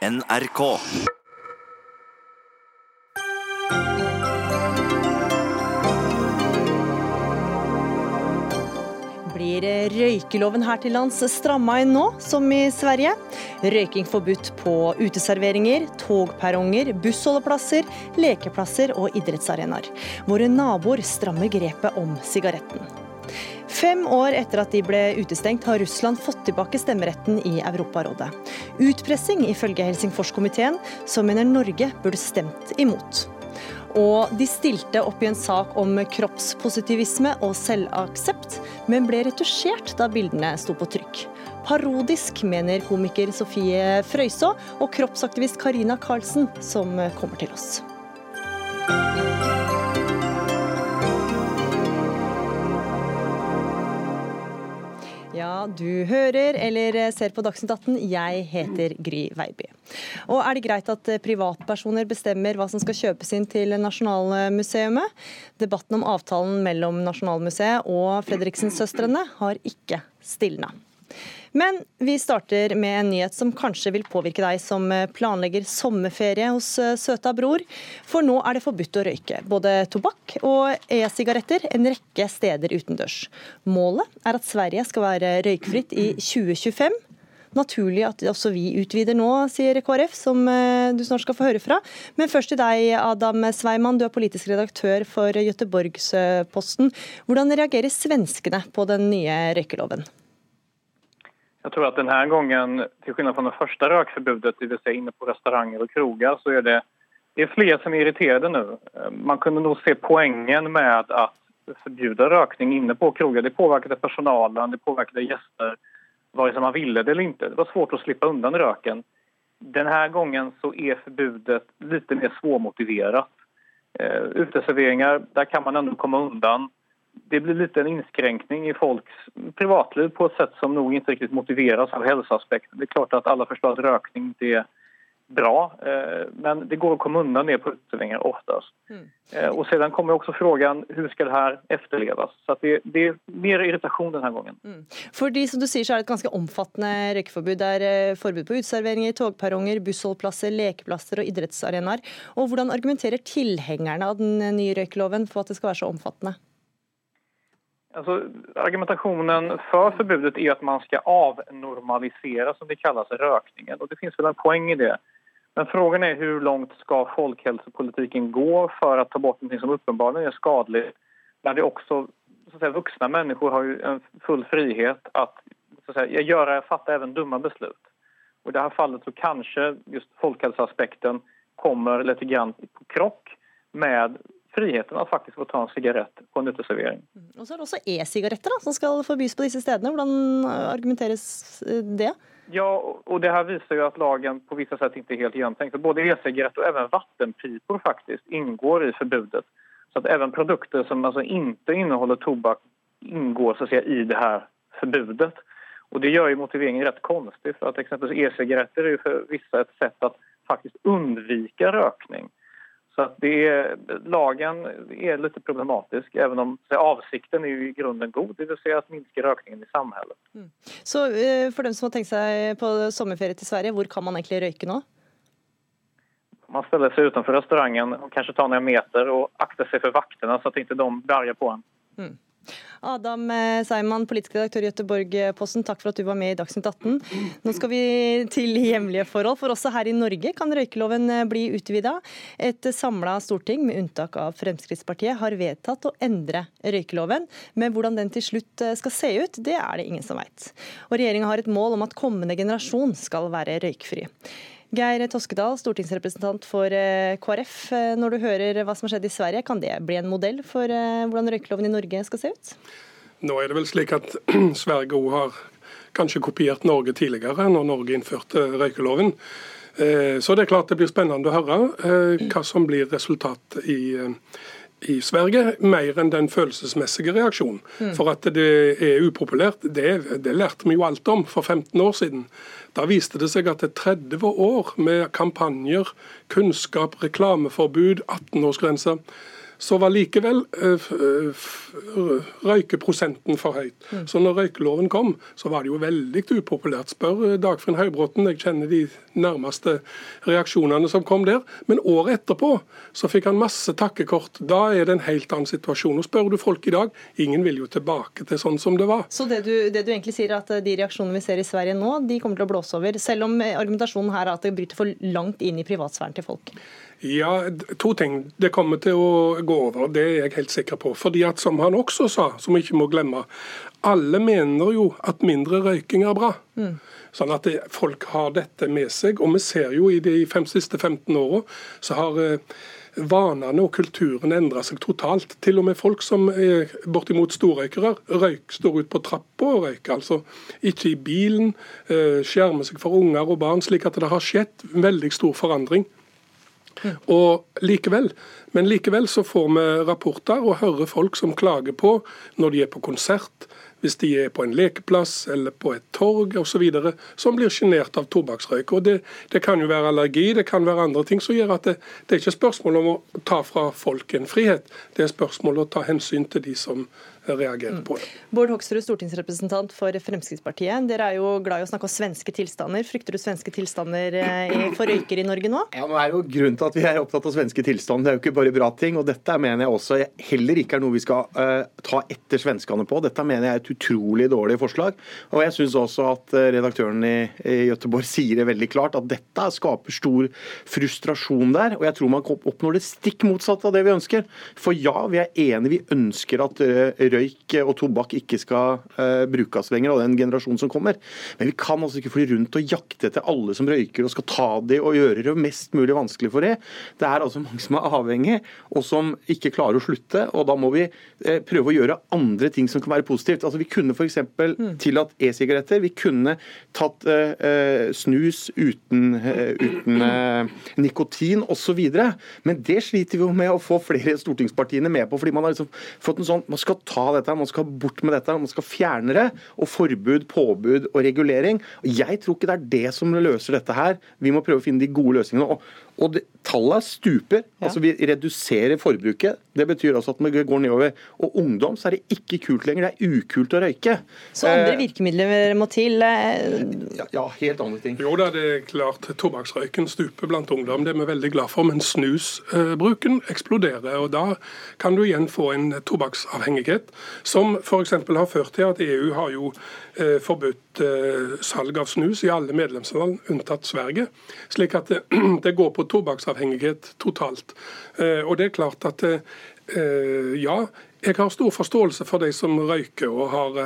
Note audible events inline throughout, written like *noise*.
NRK. Blir røykeloven her til lands stramma inn nå, som i Sverige? Røyking forbudt på uteserveringer, togperronger, bussholdeplasser, lekeplasser og idrettsarenaer. Våre naboer strammer grepet om sigaretten. Fem år etter at de ble utestengt, har Russland fått tilbake stemmeretten i Europarådet. Utpressing, ifølge Helsingforskomiteen, som mener Norge burde stemt imot. Og de stilte opp i en sak om kroppspositivisme og selvaksept, men ble retusjert da bildene sto på trykk. Parodisk, mener komiker Sofie Frøysaa og kroppsaktivist Karina Karlsen, som kommer til oss. Ja, du hører eller ser på Dagsnytt 18. Jeg heter Gry Veiby. Og er det greit at privatpersoner bestemmer hva som skal kjøpes inn til Nasjonalmuseet? Debatten om avtalen mellom Nasjonalmuseet og Fredriksens-søstrene har ikke stilna. Men vi starter med en nyhet som kanskje vil påvirke deg som planlegger sommerferie hos eh, søta bror. For nå er det forbudt å røyke både tobakk og e-sigaretter en rekke steder utendørs. Målet er at Sverige skal være røykfritt i 2025. Naturlig at også vi utvider nå, sier KrF, som eh, du snart skal få høre fra. Men først til deg, Adam Sveiman. Du er politisk redaktør for Göteborgsposten. Hvordan reagerer svenskene på den nye røykeloven? Jeg tror at denne gangen, til skillnad fra det første rökförbudet, det vill säga inne på restauranger og krogar, så er det, det är fler som er irriterade nå. Man kunne nog se poengen med å förbjuda rökning inne på krogar. Det påverkade personalen, det påverkade gäster, vare sig man ville det eller ikke. Det var svårt å slippe undan röken. Denne gangen så er förbudet litt mer svårmotiverat. Uh, uteserveringar, der kan man ändå komme undan det blir litt en innskrenkning i folks privatliv på et sett som nog ikke riktigt motiveras av hälsoaspekten. Det er klart at alle forstår at rökning det er bra, eh, men det går å komme undan ned på uteserveringar oftast. Mm. Eh, och sedan kommer også frågan, hur skal det her efterlevas? Så det, det, er mer irritasjon denne gangen. Mm. Fordi som du sier, så er det et ganske omfattende røykeforbud. Det er eh, forbud på uteserveringer, togperronger, bussholdplasser, lekeplasser og idrettsarenaer. Og hvordan argumenterer tilhengerne av den nye røykeloven for at det skal være så omfattende? Alltså, argumentationen för förbudet är att man ska avnormalisera, som det kallas, rökningen. Och det finns väl en poäng i det. Men frågan är hur långt ska folkhälsopolitiken gå för att ta bort något som uppenbarligen är skadligt. När det också, så att säga, vuxna människor har ju en full frihet att, så att säga, dumma beslut. Och I det här fallet så kanske just folkhälsoaspekten kommer grann på krock med friheten av faktisk å ta en sigarett på en uteservering. Mm. Og så er det også e-sigaretter som skal forbys på disse stedene. Hvordan argumenteres eh, det? Ja, og det her viser jo at lagen på visse sett ikke er helt gjennomtenkt. Både e-sigarett og even vannpiper faktisk inngår i forbudet. Så at even produkter som altså ikke inneholder tobakk, inngår så å si, i det her forbudet. Og det gjør jo motiveringen rett konstig. for at eksempelvis E-sigaretter er jo for visse et sett at faktisk unnvike røkning. Så att det är, lagen är lite problematisk, även om avsikten är i grunden god, det vill säga att minska rökningen i samhället. Mm. Så eh, for dem som har tenkt seg på sommerferie til Sverige, hvor kan man egentlig røyke nå? Man ställer sig utenfor restaurangen og kanskje tar noen meter og akter seg for vaktene så at ikke de bärgar på en. Mm. Adam eh, Seiman, politisk redaktør i Göteborg-Posten, takk for at du var med i Dagsnytt 18. Nå skal vi til hjemlige forhold, for også her i Norge kan røykeloven eh, bli utvida. Et samla storting, med unntak av Fremskrittspartiet, har vedtatt å endre røykeloven. Men hvordan den til slutt eh, skal se ut, det er det ingen som veit. Og regjeringa har et mål om at kommende generasjon skal være røykfri. Geir Toskedal, stortingsrepresentant for eh, KrF. Eh, når du hører hva som har skjedd i Sverige, kan det bli en modell for eh, hvordan røykeloven i Norge skal se ut? Nå er det vel slik at *clears throat* Sverige òg har kanskje kopiert Norge tidligere, når Norge innførte røykeloven. Så det er klart det blir spennende å høre hva som blir resultatet i, i Sverige, mer enn den følelsesmessige reaksjonen. Mm. For at det er upopulært, det, det lærte vi jo alt om for 15 år siden. Da viste det seg at det er 30 år med kampanjer, kunnskap, reklameforbud, 18-årsgrense, så var likevel røykeprosenten for høyt. Mm. Så når røykeloven kom, så var det jo veldig upopulært. Spør Dagfinn Høybråten, jeg kjenner de nærmeste reaksjonene som kom der. Men året etterpå så fikk han masse takkekort. Da er det en helt annen situasjon. Og Spør du folk i dag, ingen vil jo tilbake til sånn som det var. Så det du, det du egentlig sier, er at de reaksjonene vi ser i Sverige nå, de kommer til å blåse over, selv om argumentasjonen her er at det bryter for langt inn i privatsfæren til folk? Ja, to ting. Det kommer til å gå over, det er jeg helt sikker på. Fordi at som han også sa, som vi ikke må glemme, alle mener jo at mindre røyking er bra. Mm. Sånn at det, folk har dette med seg. Og vi ser jo i de fem siste 15 åra så har eh, vanene og kulturen endra seg totalt. Til og med folk som er bortimot storrøykere, røyk, står ut på trappa og røyker. Altså ikke i bilen, eh, skjermer seg for unger og barn. Slik at det har skjedd veldig stor forandring. Og likevel, Men likevel så får vi rapporter og hører folk som klager på når de er på konsert, hvis de er på en lekeplass eller på et torg osv., som blir sjenert av tobakksrøyk. Og det, det, kan jo være allergi, det kan være andre ting som gjør at det, det er ikke spørsmål om å ta fra folk en frihet, det er spørsmål om å ta hensyn til de som reagere på det. Bård Hoksrud, stortingsrepresentant for Fremskrittspartiet. Dere er jo glad i å snakke om svenske tilstander. Frykter du svenske tilstander eh, for røyker i Norge nå? Ja, nå er jo Grunnen til at vi er opptatt av svenske tilstander, det er jo ikke bare bra ting. og Dette mener jeg også heller ikke er noe vi skal uh, ta etter svenskene på. Dette mener jeg er et utrolig dårlig forslag. Og jeg syns også at uh, redaktøren i, i Gøteborg sier det veldig klart, at dette skaper stor frustrasjon der. Og jeg tror man oppnår det stikk motsatte av det vi ønsker. For ja, vi er enige, vi ønsker at uh, røyk og tobakk ikke skal uh, brukes lenger av den generasjonen som kommer. Men vi kan altså ikke fly rundt og jakte etter alle som røyker og skal ta de og gjøre det mest mulig vanskelig for det. Det er altså mange som er avhengige og som ikke klarer å slutte. og Da må vi uh, prøve å gjøre andre ting som kan være positivt. Altså Vi kunne f.eks. Mm. tillatt e-sigaretter. Vi kunne tatt uh, snus uten, uten nikotin osv. Men det sliter vi jo med å få flere stortingspartiene med på. fordi man har liksom fått en sånn, man skal ta ta dette, man skal bort med dette, man skal fjerne det. Og forbud, påbud og regulering. Jeg tror ikke det er det som løser dette her. Vi må prøve å finne de gode løsningene. Og, og det, tallene stuper. Ja. altså Vi reduserer forbruket. Det betyr altså at vi går nedover. Og ungdom så er det ikke kult lenger. Det er ukult å røyke. Så andre eh, virkemidler må til? Eh. Ja, ja, helt andre ting. Jo da, det er klart tobakksrøyken stuper blant ungdom. Det er vi veldig glad for. Men snusbruken eksploderer. og Da kan du igjen få en tobakksavhengighet, som f.eks. har ført til at EU har jo eh, forbudt eh, salg av snus i alle medlemsland, unntatt Sverige. Slik at det, *clears throat* det går på tobakksavhengighet totalt. Eh, og det er klart at eh, ja, jeg har stor forståelse for de som røyker og har,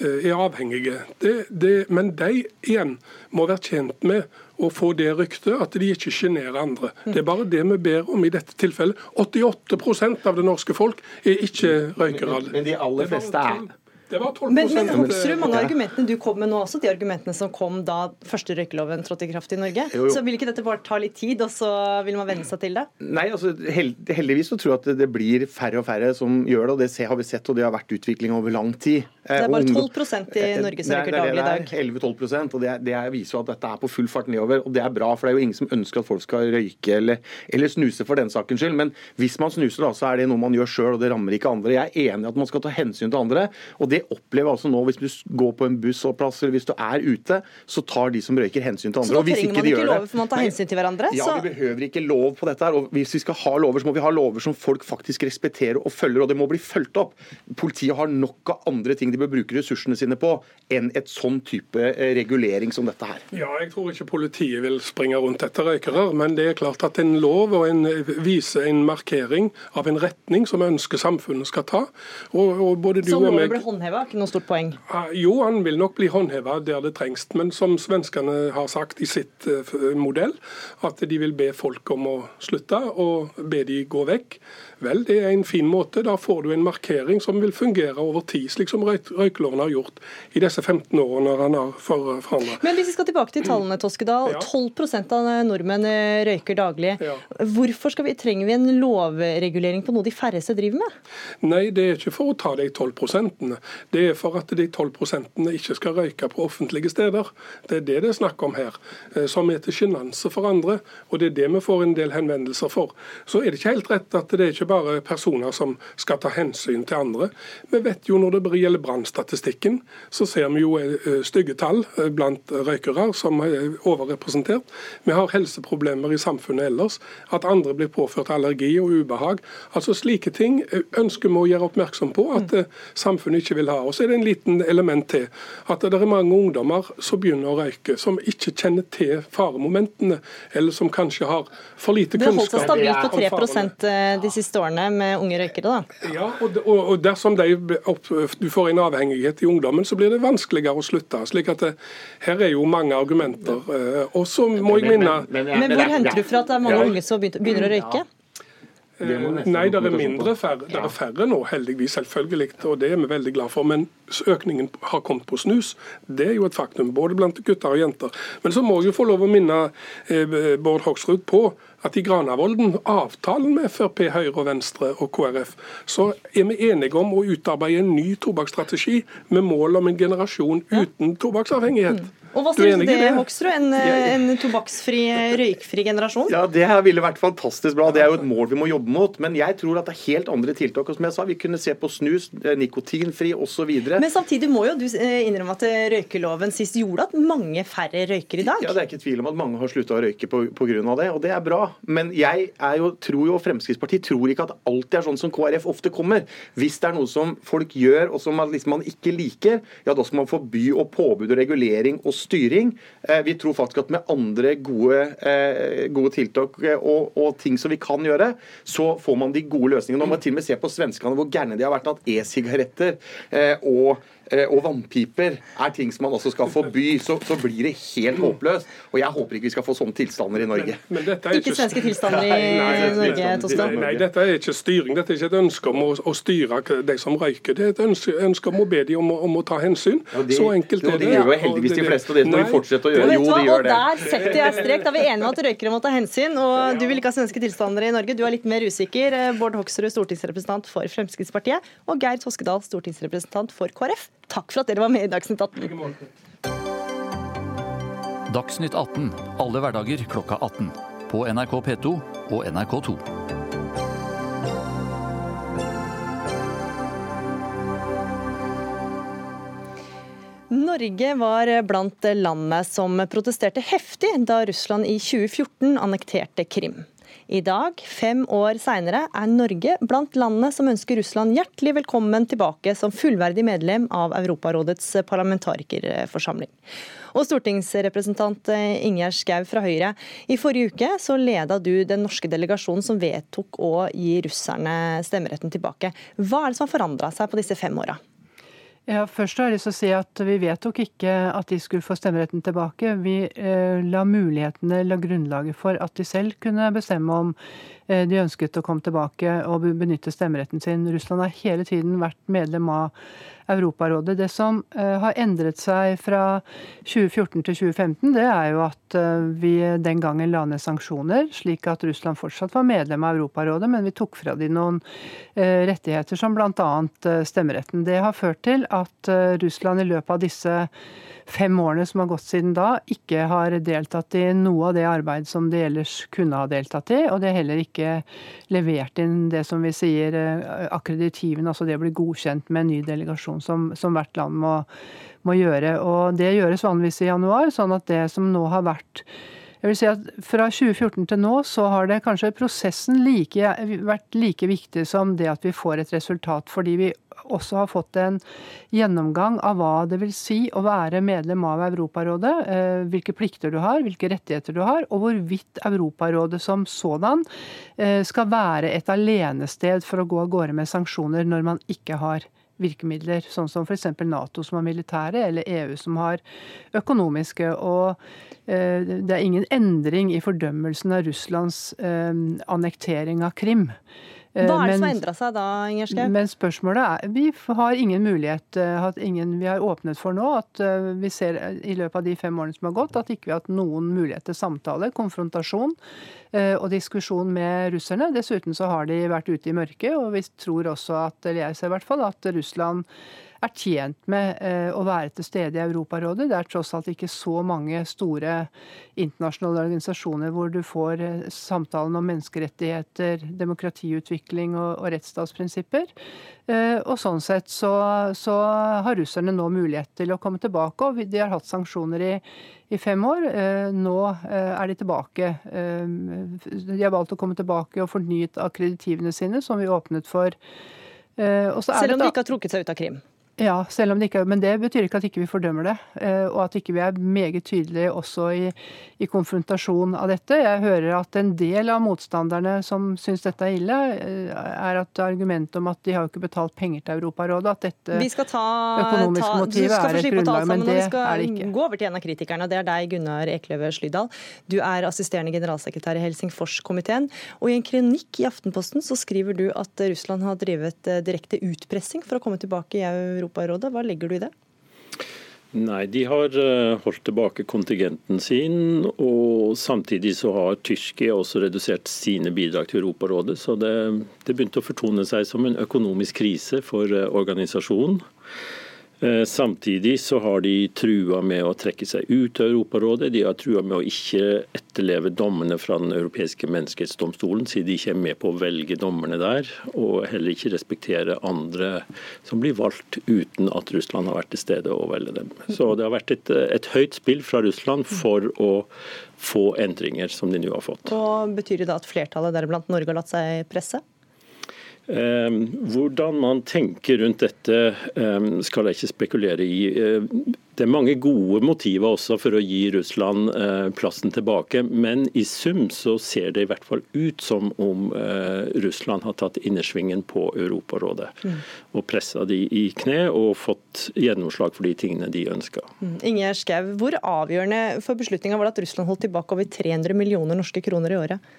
eh, er avhengige. Det, det, men de igjen må være tjent med å få det ryktet at de ikke sjenerer andre. Det er bare det vi ber om i dette tilfellet. 88% av det norske folk er ikke røykere. Men de aller fleste er det var 12 Men, men Hoksrud, mange av argumentene du kom med nå, også de argumentene som kom da første røykeloven trådte i kraft i Norge. Jo, jo. Så vil ikke dette bare ta litt tid, og så vil man venne seg til det? Nei, altså heldigvis så tror jeg at det blir færre og færre som gjør det, og det har vi sett, og det har vært utvikling over lang tid. Det er bare 12% i eh, Norge som røyker daglig i dag. 11-12 og det, det viser jo at dette er på full fart nedover. Og det er bra, for det er jo ingen som ønsker at folk skal røyke eller, eller snuse for den sakens skyld. Men hvis man snuser, da, så er det noe man gjør sjøl, og det rammer ikke andre. Jeg er enig i at man skal ta hensyn til andre, og det opplever altså nå hvis du går på en bussplass eller hvis du er ute, så tar de som røyker hensyn til andre. Så da trenger man ikke lover for man tar hensyn til hverandre? Ja, så... vi behøver ikke lov på dette her. Og hvis vi skal ha lover, så må vi ha lover som folk faktisk respekterer og følger, og det må bli fulgt opp. Politiet har nok av andre ting de bør bruke ressursene sine på, enn et sånn type eh, regulering som dette her. Ja, jeg tror ikke politiet vil springe rundt etter røykere, men det er klart at en lov og en viser en markering av en retning som vi ønsker samfunnet skal ta. Og, og både du og meg... Håndheva, ikke noe stort poeng? Jo, han vil nok bli håndheva der det trengs. Men som svenskene har sagt i sitt uh, modell, at de vil be folk om å slutte og be de gå vekk. Vel, det er en fin måte. Da får du en markering som vil fungere over tid, slik som røykeloven har gjort i disse 15 årene han har forhandla. Men hvis vi skal tilbake til tallene, Toskedal. Ja. 12% av nordmenn eh, røyker daglig. Ja. Hvorfor vi, trenger vi en lovregulering på noe de færreste driver med? Nei, det er ikke for å ta de 12 prosentene. Det er for at de 12 prosentene ikke skal røyke på offentlige steder. Det er det det er snakk om her. Eh, som er til sjenanse for andre. Og det er det vi får en del henvendelser for. Så er det ikke helt rett at det er ikke bare personer som skal ta hensyn til andre. Vi vet jo når det gjelder brannstatistikken, så ser vi jo eh, stygge tall eh, blant røykere som er overrepresentert. Vi har helseproblemer i samfunnet ellers. At andre blir påført allergi og ubehag. Altså Slike ting ønsker vi å gjøre oppmerksom på at samfunnet ikke vil ha. Og så er det en liten element til. At det er mange ungdommer som begynner å røyke, som ikke kjenner til faremomentene, eller som kanskje har for lite kunnskap. Det har holdt seg stabilt på 3 eh, de siste årene med unge røykere, da? Ja, og, og dersom de, du får en avhengighet i ungdommen, så blir det vanskeligere å slutte. slik at det, her er jo mange argumenter. Eh, og så må jeg minne Men, men, men, men hvor henter du fra at det er mange unge som begynner å røyke? Nei, det er mindre færre, det er færre nå, heldigvis. Selvfølgelig. Og det er vi veldig glad for. Men økningen har kommet på snus. Det er jo et faktum. Både blant gutter og jenter. Men så må jeg jo få lov å minne eh, Bård Hoksrud på at i Granavolden, avtalen med Frp, Høyre, og Venstre og KrF, så er vi enige om å utarbeide en ny tobakksstrategi med mål om en generasjon uten tobakksavhengighet. Og Hva syns du det, Hoksrud? En, en, tobakksfri, røykfri generasjon? Ja, Det her ville vært fantastisk bra. Det er jo et mål vi må jobbe mot. Men jeg tror at det er helt andre tiltak. Og som jeg sa, Vi kunne se på snus, eh, nikotinfri osv. Men samtidig må jo du eh, innrømme at eh, røykeloven sist gjorde at mange færre røyker i dag? Ja, Det er ikke tvil om at mange har slutta å røyke pga. det, og det er bra. Men jeg er jo, tror jo, Fremskrittspartiet tror ikke at det alltid er sånn som KrF ofte kommer. Hvis det er noe som folk gjør og som man, liksom man ikke liker, ja da skal man forby og påbud og regulering og styring. Eh, vi tror faktisk at med andre gode, eh, gode tiltak eh, og, og, ting som vi kan gjøre, så får man de gode løsningene. Nå må vi til og med se på svenskene hvor gærne de har vært at e-sigaretter og og vannpiper er ting som man også skal forby, så, så blir det helt håpløst. Og jeg håper ikke vi skal få sånne tilstander i Norge. Men, men ikke, ikke svenske tilstander i nei, Norge, Tostein? Nei, dette er ikke styring. Dette er ikke et ønske om å, å styre de som røyker. Det er et ønske, ønske om å be dem om, om, å ta hensyn. Ja, det, så enkelt er det. Det gjør jo heldigvis de fleste, og det skal vi fortsette å gjøre. Jo, de gjør det. Og der setter jeg strek. Da er vi enige om at røykere må ta hensyn. Og du vil ikke ha svenske tilstander i Norge. Du er litt mer usikker. Bård Hoksrud, stortingsrepresentant for Fremskrittspartiet, og Geir Toskedal, stortingsrepresentant for KrF. Takk for at dere var med i Dagsnytt 18. Dagsnytt 18 alle hverdager klokka 18. På NRK P2 og NRK2. Norge var blant landene som protesterte heftig da Russland i 2014 annekterte Krim. I dag, fem år seinere, er Norge blant landene som ønsker Russland hjertelig velkommen tilbake som fullverdig medlem av Europarådets parlamentarikerforsamling. Og stortingsrepresentant Ingjerd Schou fra Høyre, i forrige uke så leda du den norske delegasjonen som vedtok å gi russerne stemmeretten tilbake. Hva er det som har forandra seg på disse fem åra? Ja, først har jeg lyst til å si at Vi vedtok ikke at de skulle få stemmeretten tilbake. Vi eh, la mulighetene, la grunnlaget for at de selv kunne bestemme om eh, de ønsket å komme tilbake og benytte stemmeretten sin. Russland har hele tiden vært medlem av Europarådet. Det som eh, har endret seg fra 2014 til 2015, det er jo at eh, vi den gangen la ned sanksjoner, slik at Russland fortsatt var medlem av Europarådet, men vi tok fra de noen eh, rettigheter, som bl.a. stemmeretten. Det har ført til at Russland i løpet av disse fem årene som har gått siden da, ikke har deltatt i noe av det arbeidet som de ellers kunne ha deltatt i. Og det har heller ikke levert inn det som vi sier akkreditiven, altså det å bli godkjent med en ny delegasjon som, som hvert land må, må gjøre. Og det gjøres vanligvis i januar, sånn at det som nå har vært jeg vil si at Fra 2014 til nå så har det kanskje prosessen like, vært like viktig som det at vi får et resultat. Fordi vi også har fått en gjennomgang av hva det vil si å være medlem av Europarådet. Eh, hvilke plikter du har, hvilke rettigheter du har, og hvorvidt Europarådet som sådan eh, skal være et alenested for å gå av gårde med sanksjoner når man ikke har virkemidler, sånn som f.eks. Nato som har militære, eller EU som har økonomiske. Og eh, det er ingen endring i fordømmelsen av Russlands annektering av Krim. Eh, Hva er det som har endra seg da, Inger Schou? Men spørsmålet er Vi har ingen mulighet eh, ingen, Vi har åpnet for nå at eh, vi ser i løpet av de fem årene som har gått, at ikke vi har hatt noen mulighet til samtale, konfrontasjon og diskusjon med russerne. Dessuten så har de vært ute i mørket, og vi tror også at, eller jeg ser i hvert fall, at Russland er tjent med eh, å være til stede i Europarådet. Det er tross alt ikke så mange store internasjonale organisasjoner hvor du får eh, samtalen om menneskerettigheter, demokratiutvikling og, rettsstatsprinsipper. Og sånn sett så, så, har russerne nå mulighet til å komme tilbake. og De har hatt sanksjoner i, i fem år. Nå er de tilbake. De har valgt å komme tilbake og fornyet akkreditivene sine, som vi åpnet for Eh, Selv om de ikke har trukket seg ut av Krim? Ja, selv om det ikke, men det betyr ikke at ikke vi fordømmer det. Eh, og at ikke vi er meget tydelige også i, i, konfrontasjon av dette. Jeg hører at en del av motstanderne som syns dette er ille, eh, er at argumentet om at de har jo ikke betalt penger til Europarådet, at dette vi skal ta, økonomiske ta, motivet er et grunnlag, men det er det ikke. Vi skal gå over til en av kritikerne, det er deg, Gunnar Ekløve Slydal. Du er assisterende generalsekretær i Helsingforskomiteen. Og i en kronikk i Aftenposten så skriver du at Russland har drevet eh, direkte utpressing for å komme tilbake i Europa Europarådet. Hva legger du i det? Nei, De har eh, holdt tilbake kontingenten sin, og samtidig så har Tyrkia også redusert sine bidrag til Europarådet. Så det, det begynte å fortone seg som en økonomisk krise for eh, organisasjonen. Eh, samtidig så har de trua med å trekke seg ut av Europarådet. De har trua med å ikke etterleve dommene fra Den europeiske menneskerettsdomstolen, siden de ikke er med på å velge dommerne der. Og heller ikke respektere andre som blir valgt uten at Russland har vært til stede og velge dem. Så det har vært et, et høyt spill fra Russland for å få endringer som de nå har fått. Og Betyr det da at flertallet, deriblant Norge, har latt seg presse? Ehm, hvordan man tenker rundt dette ehm, skal jeg ikke spekulere i. Ehm, det er mange gode motiver også for å gi Russland eh, plassen tilbake, men i sum så ser det i hvert fall ut som om eh, Russland har tatt innersvingen på Europarådet. Mm. Og pressa de i kne og fått gjennomslag for de tingene de ønska. Mm. Ingjerd Schou, hvor avgjørende for beslutninga var det at Russland holdt tilbake over 300 millioner norske kroner i året?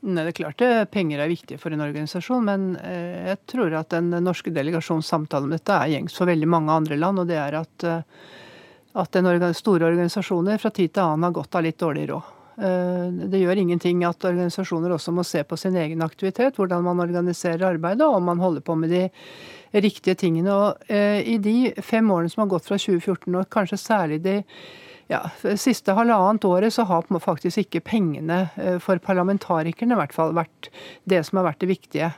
Nei, det er klart det, Penger er viktig for en organisasjon, men eh, jeg tror at den norske delegasjons samtale om dette er gjengs for veldig mange andre land. og det er at, eh, at den store organisasjoner fra tid til annen har gått av litt dårlig råd. Eh, det gjør ingenting at organisasjoner også må se på sin egen aktivitet, hvordan man organiserer arbeidet og om man holder på med de riktige tingene. Og I de fem årene som har gått fra 2014, og kanskje særlig de ja, siste halvannet året så har faktisk ikke pengene eh, for parlamentarikerne i hvert fall vært det som har vært det viktige.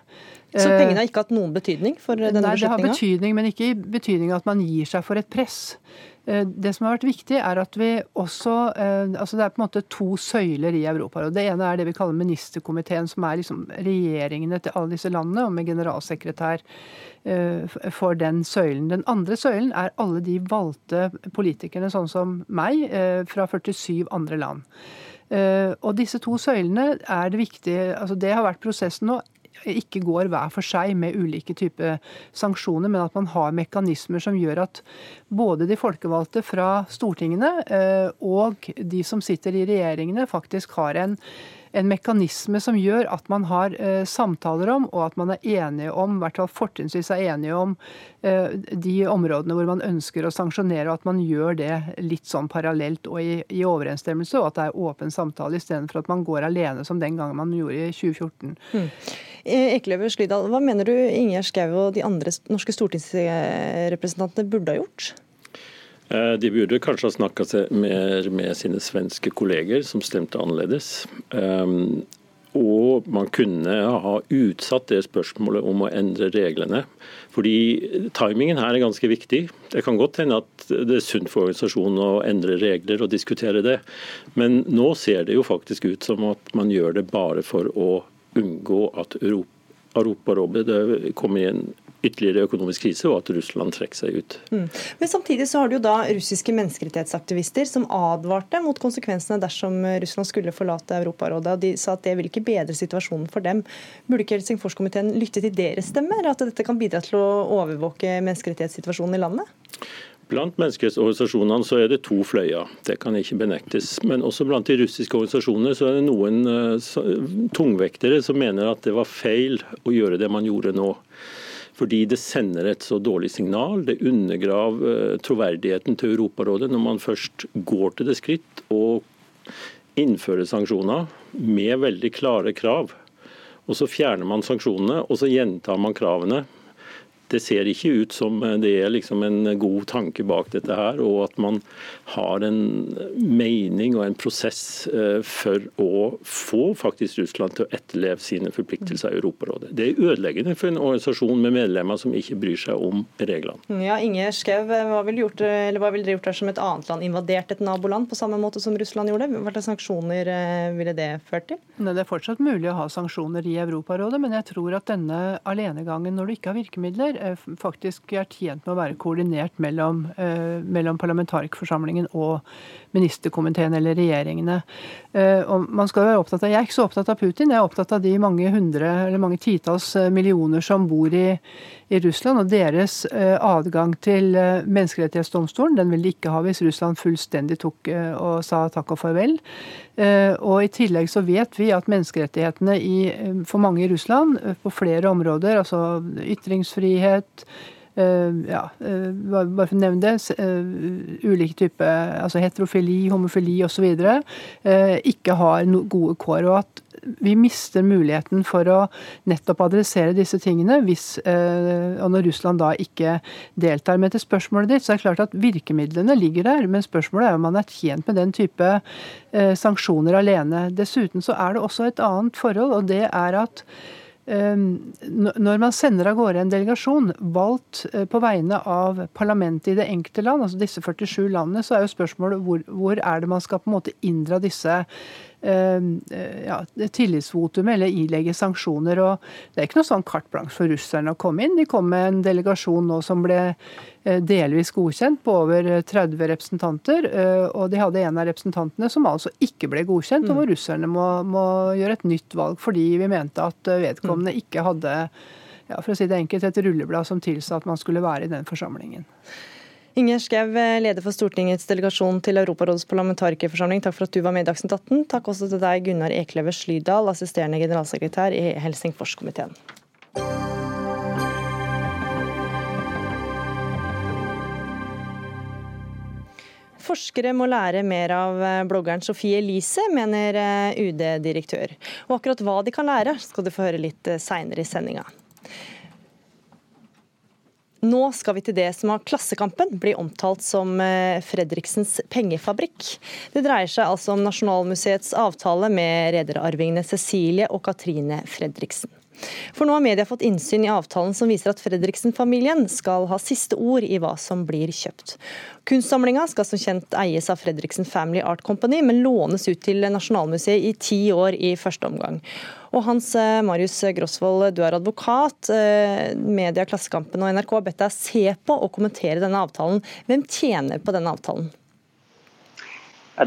Så pengene har ikke hatt noen betydning for denne beslutninga? Nei, det har betydning, men ikke i betydning at man gir seg for et press. Eh, det som har vært viktig, er at vi også eh, altså Det er på en måte to søyler i Europarådet. Det ene er det vi kaller ministerkomiteen, som er liksom regjeringene til alle disse landene, og med generalsekretær eh, for den søylen. Den andre søylen er alle de valgte politikerne, sånn som meg, fra 47 andre land. Og disse to søylene er det viktige altså Det har vært prosessen nå ikke går hver for seg med ulike typer sanksjoner, men at man har mekanismer som gjør at både de folkevalgte fra stortingene eh, og de som sitter i regjeringene, faktisk har en en mekanisme som gjør at man har eh, samtaler om, og at man er enige om, i hvert fall fortrinnsvis er enige om, eh, de områdene hvor man ønsker å sanksjonere, og at man gjør det litt sånn parallelt og i, i overensstemmelse, og at det er åpen samtale istedenfor at man går alene som den gangen man gjorde i 2014. Mm. Ekløver Slydal, hva mener du Ingjerd Schou og de andre norske stortingsrepresentantene burde ha gjort? Eh, de burde kanskje ha snakka mer med sine svenske kolleger, som stemte annerledes. Um, og man kunne ha utsatt det spørsmålet om å endre reglene. Fordi timingen her er ganske viktig. Det kan godt hende at det er sunt for organisasjonen å endre regler og diskutere det, men nå ser det jo faktisk ut som at man gjør det bare for å unngå at Europarådet kommer i en ytterligere økonomisk krise, og at Russland trekker seg ut. Mm. Men Samtidig så har du jo da russiske menneskerettighetsaktivister som advarte mot konsekvensene dersom Russland skulle forlate Europarådet. og De sa at det vil ikke bedre situasjonen for dem. Burde ikke Helsingforskomiteen lytte til deres stemmer? At dette kan bidra til å overvåke menneskerettighetssituasjonen i landet? Blant menneskerettsorganisasjonene så er det to fløyer, det kan ikke benektes. Men også blant de russiske organisasjonene så er det noen uh, tungvektere som mener at det var feil å gjøre det man gjorde nå. Fordi det sender et så dårlig signal. Det undergraver uh, troverdigheten til Europarådet når man først går til det skritt og innfører sanksjoner med veldig klare krav. Og så fjerner man sanksjonene, og så gjentar man kravene det ser ikke ut som det er liksom en god tanke bak dette her, og at man har en mening og en prosess for å få faktisk Russland til å etterleve sine forpliktelser i Europarådet. Det er ødeleggende for en organisasjon med medlemmer som ikke bryr seg om reglene. Ja, Inge Skev, hva ville dere gjort dersom et annet land invaderte et naboland på samme måte som Russland gjorde? Hva slags sanksjoner ville det ført til? Det er fortsatt mulig å ha sanksjoner i Europarådet, men jeg tror at denne alenegangen når du ikke har virkemidler, eh, faktisk er tjent med å være koordinert mellom, eh, mellom parlamentarikerforsamlingen og ministerkomiteen eller regjeringene. Eh, og man skal være opptatt av, Jeg er ikke så opptatt av Putin, jeg er opptatt av de mange hundre eller mange titalls millioner som bor i, i Russland, og deres adgang til menneskerettighetsdomstolen. Den ville de ikke ha hvis Russland fullstendig tok og sa takk og farvel. Og i tillegg så vet vi at menneskerettighetene i, for mange i Russland på flere områder, altså ytringsfrihet, ja, bare for å nevne det, ulike typer altså heterofili, homofili osv., ikke har gode kår. og at vi mister muligheten for å nettopp adressere disse tingene hvis, og når Russland da ikke deltar. Men til spørsmålet ditt, så er det klart at virkemidlene ligger der. Men spørsmålet er om man er tjent med den type sanksjoner alene. Dessuten så er det også et annet forhold, og det er at når man sender av gårde en delegasjon valgt på vegne av parlamentet i det enkelte land, altså disse 47 landene, så er jo spørsmålet hvor, hvor er det man skal på en måte inndra disse ja, tillitsvotum eller ilegge sanksjoner. og Det er ikke noe sånn carte blanche for russerne å komme inn. De kom med en delegasjon nå som ble delvis godkjent på over 30 representanter. Og de hadde en av representantene som altså ikke ble godkjent, og hvor mm. russerne må, må gjøre et nytt valg fordi vi mente at vedkommende ikke hadde ja, for å si det enkelt, et rulleblad som tilsa at man skulle være i den forsamlingen. Inger Skau, leder for Stortingets delegasjon til Europarådets parlamentarikerforsamling. Takk for at du var med i Dagsnytt 18. Takk også til deg, Gunnar Ekleve Slydal, assisterende generalsekretær i Helsingforskomiteen. Forskere må lære mer av bloggeren Sofie Elise, mener UD-direktør. Og akkurat hva de kan lære, skal du få høre litt seinere i sendinga. Nå skal vi til det som av Klassekampen blir omtalt som eh, Fredriksens pengefabrikk. Det dreier seg altså om Nasjonalmuseets avtale med rederarvingene Cecilie og Katrine Fredriksen. For nå har media fått innsyn i avtalen som viser at Fredriksen-familien skal ha siste ord i hva som blir kjøpt. Kunstsamlinga skal som kjent eies av Fredriksen Family Art Company, men lånes ut til Nasjonalmuseet i ti år i første omgang. Og Hans eh, Marius Grosvold, du er advokat. Eh, media, Klassekampen og NRK har bedt deg se på og kommentere denne avtalen. Hvem tjener på denne avtalen?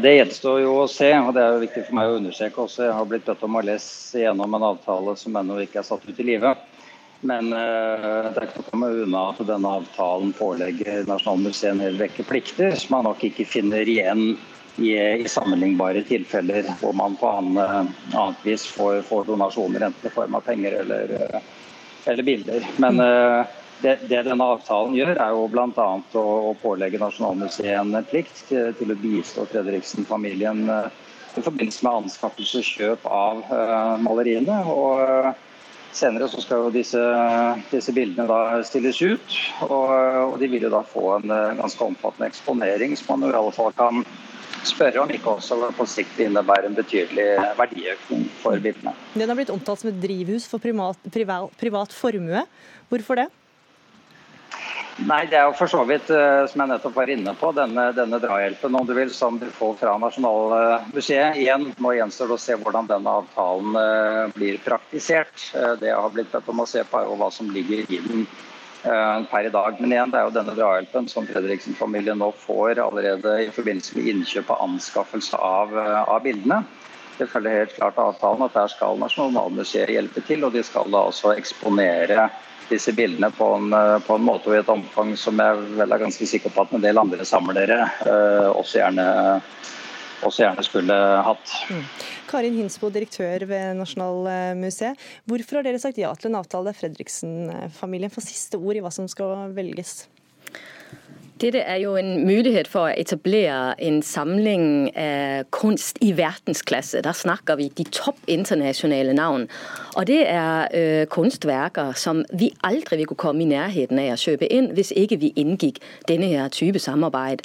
Det gjenstår jo å se, og det er jo viktig for meg å understreke også. Jeg har blitt bedt om å lese gjennom en avtale som ennå ikke er satt ut i livet. Men uh, det er ikke noe å komme unna at denne avtalen pålegger Nasjonalmuseet en hel rekke plikter som man nok ikke finner igjen i, i sammenlignbare tilfeller hvor man på annet, annet vis får, får, donasjoner, enten i form av penger eller, eller bilder. Men mm. det, det, denne avtalen gjør, er jo bl.a. Å, å pålegge Nasjonalmuseet en plikt til, til å bistå Fredriksen-familien i forbindelse med anskaffelse og kjøp av uh, maleriene. og Senere så skal jo disse, disse bildene da stilles ut, og, og, de vil jo da få en ganske omfattende eksponering, som man i alle fall kan spørre om ikke også på sikt innebærer en betydelig verdiøkning for bildene. Den har blitt omtalt som et drivhus for privat, privat, privat formue. Hvorfor det? Nei, Det er jo for så vidt, eh, som jeg nettopp var inne på, denne, denne drahjelpen om du vil, som du får fra Nasjonalmuseet. Igjen Nå gjenstår å se hvordan denne avtalen eh, blir praktisert. Eh, det jeg har blitt bedt om å se på, er jo hva som ligger i den per i dag. Men igjen, det er jo denne drahjelpen som Fredriksen-familien nå får allerede i forbindelse med innkjøp og anskaffelse av, av bildene. Det følger helt klart av avtalen at der skal Nasjonalmuseet hjelpe til, og de skal da også eksponere disse bildene på en, eh, på en, måte og i et omfang som jeg vel er ganske sikker på at en del andre samlere også, gjerne, også, gjerne, skulle hatt. Mm. Karin Hinsbo, direktør ved Nasjonalmuseet. Hvorfor har dere sagt ja til en avtale der Fredriksen-familien får siste ord i hva som skal velges? Dette er jo en mulighet for å etablere en samling av kunst i verdensklasse. Der snakker vi de topp internasjonale navn. Og det er eh, kunstverker som vi aldri vil kunne komme i nærheten av å kjøpe inn hvis ikke vi inngikk denne her type samarbeid.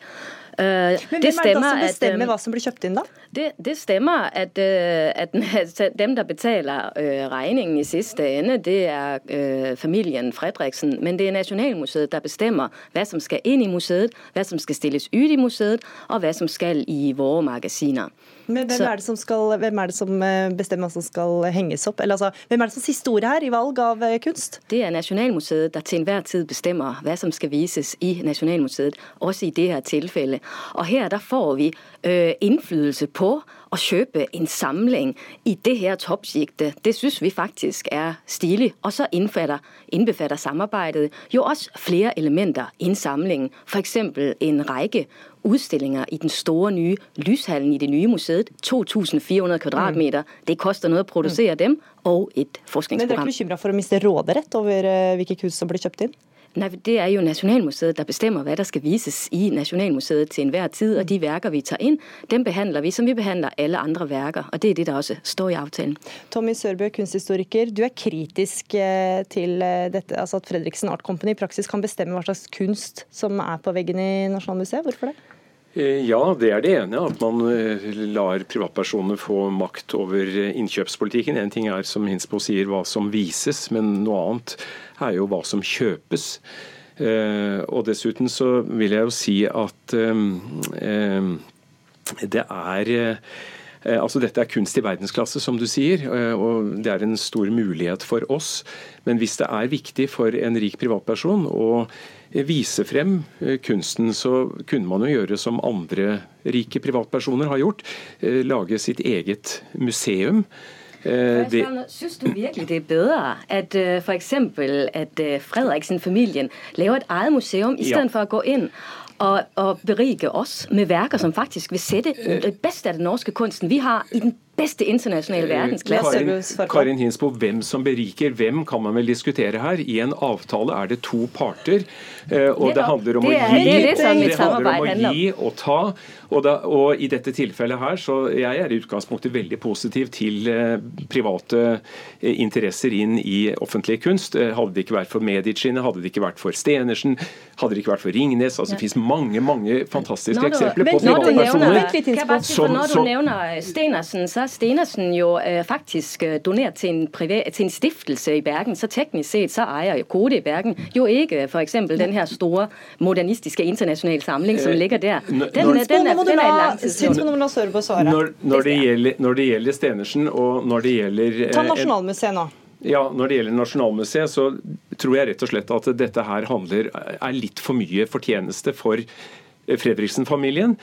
Uh, Men hvem det er det som bestemmer at, hva som blir kjøpt inn, da? Det, det stemmer at, at, *laughs* dem der betaler regningen i siste ende, det er familien Fredriksen. Men det er Nasjonalmuseet der bestemmer hva som skal inn i museet, hva som skal stilles ut i museet, og hva som skal i våre magasiner. Men hvem er, skal, hvem er, det som bestemmer hva som skal henges opp? Eller altså, hvem er det som siste ordet her i valg av kunst? Det er Nasjonalmuseet der til enhver tid bestemmer hva som skal vises i Nasjonalmuseet, også i det her tilfellet. Og her der får vi øh, innflytelse på å kjøpe en samling i det her toppsjiktet. Det syns vi faktisk er stilig. Og så innbefatter samarbeidet jo også flere elementer i samlingen. F.eks. en rekke utstillinger i den store nye lyshallen i det nye museet. 2400 kvadratmeter. Det koster noe å produsere dem, og et forskningsprogram. Men dere er ikke bekymra for å miste råderett over øh, hvilke kunst som blir kjøpt inn? Nei, Det er jo Nasjonalmuseet der bestemmer hva der skal vises i Nasjonalmuseet til enhver tid. Og de verker vi tar inn, dem behandler vi som vi behandler alle andre verker. Og det er det der også står i avtalen. Tommy Sørbø, kunsthistoriker. Du er kritisk eh, til eh, dette, altså at Fredriksen Art Company i praksis kan bestemme hva slags kunst som er på veggen i Nasjonalmuseet. Hvorfor det? Eh, ja, det er det ene. At man lar privatpersoner få makt over innkjøpspolitikken. En ting er som Hinspo sier hva som vises, men noe annet er jo hva som kjøpes. Eh, og dessuten så vil jeg jo si at eh, eh, det er Altså Dette er kunst i verdensklasse, som du sier, og det er en stor mulighet for oss. Men hvis det er viktig for en rik privatperson å vise frem kunsten, så kunne man jo gjøre som andre rike privatpersoner har gjort. Lage sitt eget museum Eh, det... Synes du virkelig det er bedre at f.eks. at Fredriksen-familien lager et eget museum i stedet ja. for å gå inn og, og berike oss med verker som faktisk vil sette det beste av den norske kunsten. Vi har i den beste internasjonale verdensklasse. Karin, Karin Hinsbo, hvem som beriker hvem, kan man vel diskutere her. I en avtale er det to parter, og det handler om å gi, og ta. Og, da, og, I dette tilfellet her, så jeg er i utgangspunktet veldig positiv til eh, private eh, interesser inn i offentlig kunst. Eh, hadde det ikke vært for Medicine, hadde det ikke vært for Stenersen, hadde det ikke vært for Ringnes. altså Det finnes mange mange fantastiske eksempler på privatpersoner. Som, når du nevner Stenersen, så har Stenersen jo eh, faktisk donert til en, privat, til en stiftelse i Bergen. Så teknisk sett så eier Kode i Bergen jo ikke f.eks. den her store modernistiske internasjonale samling som ligger der. Den, den, den, må du la, må la. Når, når, det gjelder, når, det gjelder, Stenersen og når det gjelder Ta eh, Nasjonalmuseet nå. Ja, Når det gjelder Nasjonalmuseet, så tror jeg rett og slett at dette her handler, er litt for mye fortjeneste for Fredriksen-familien.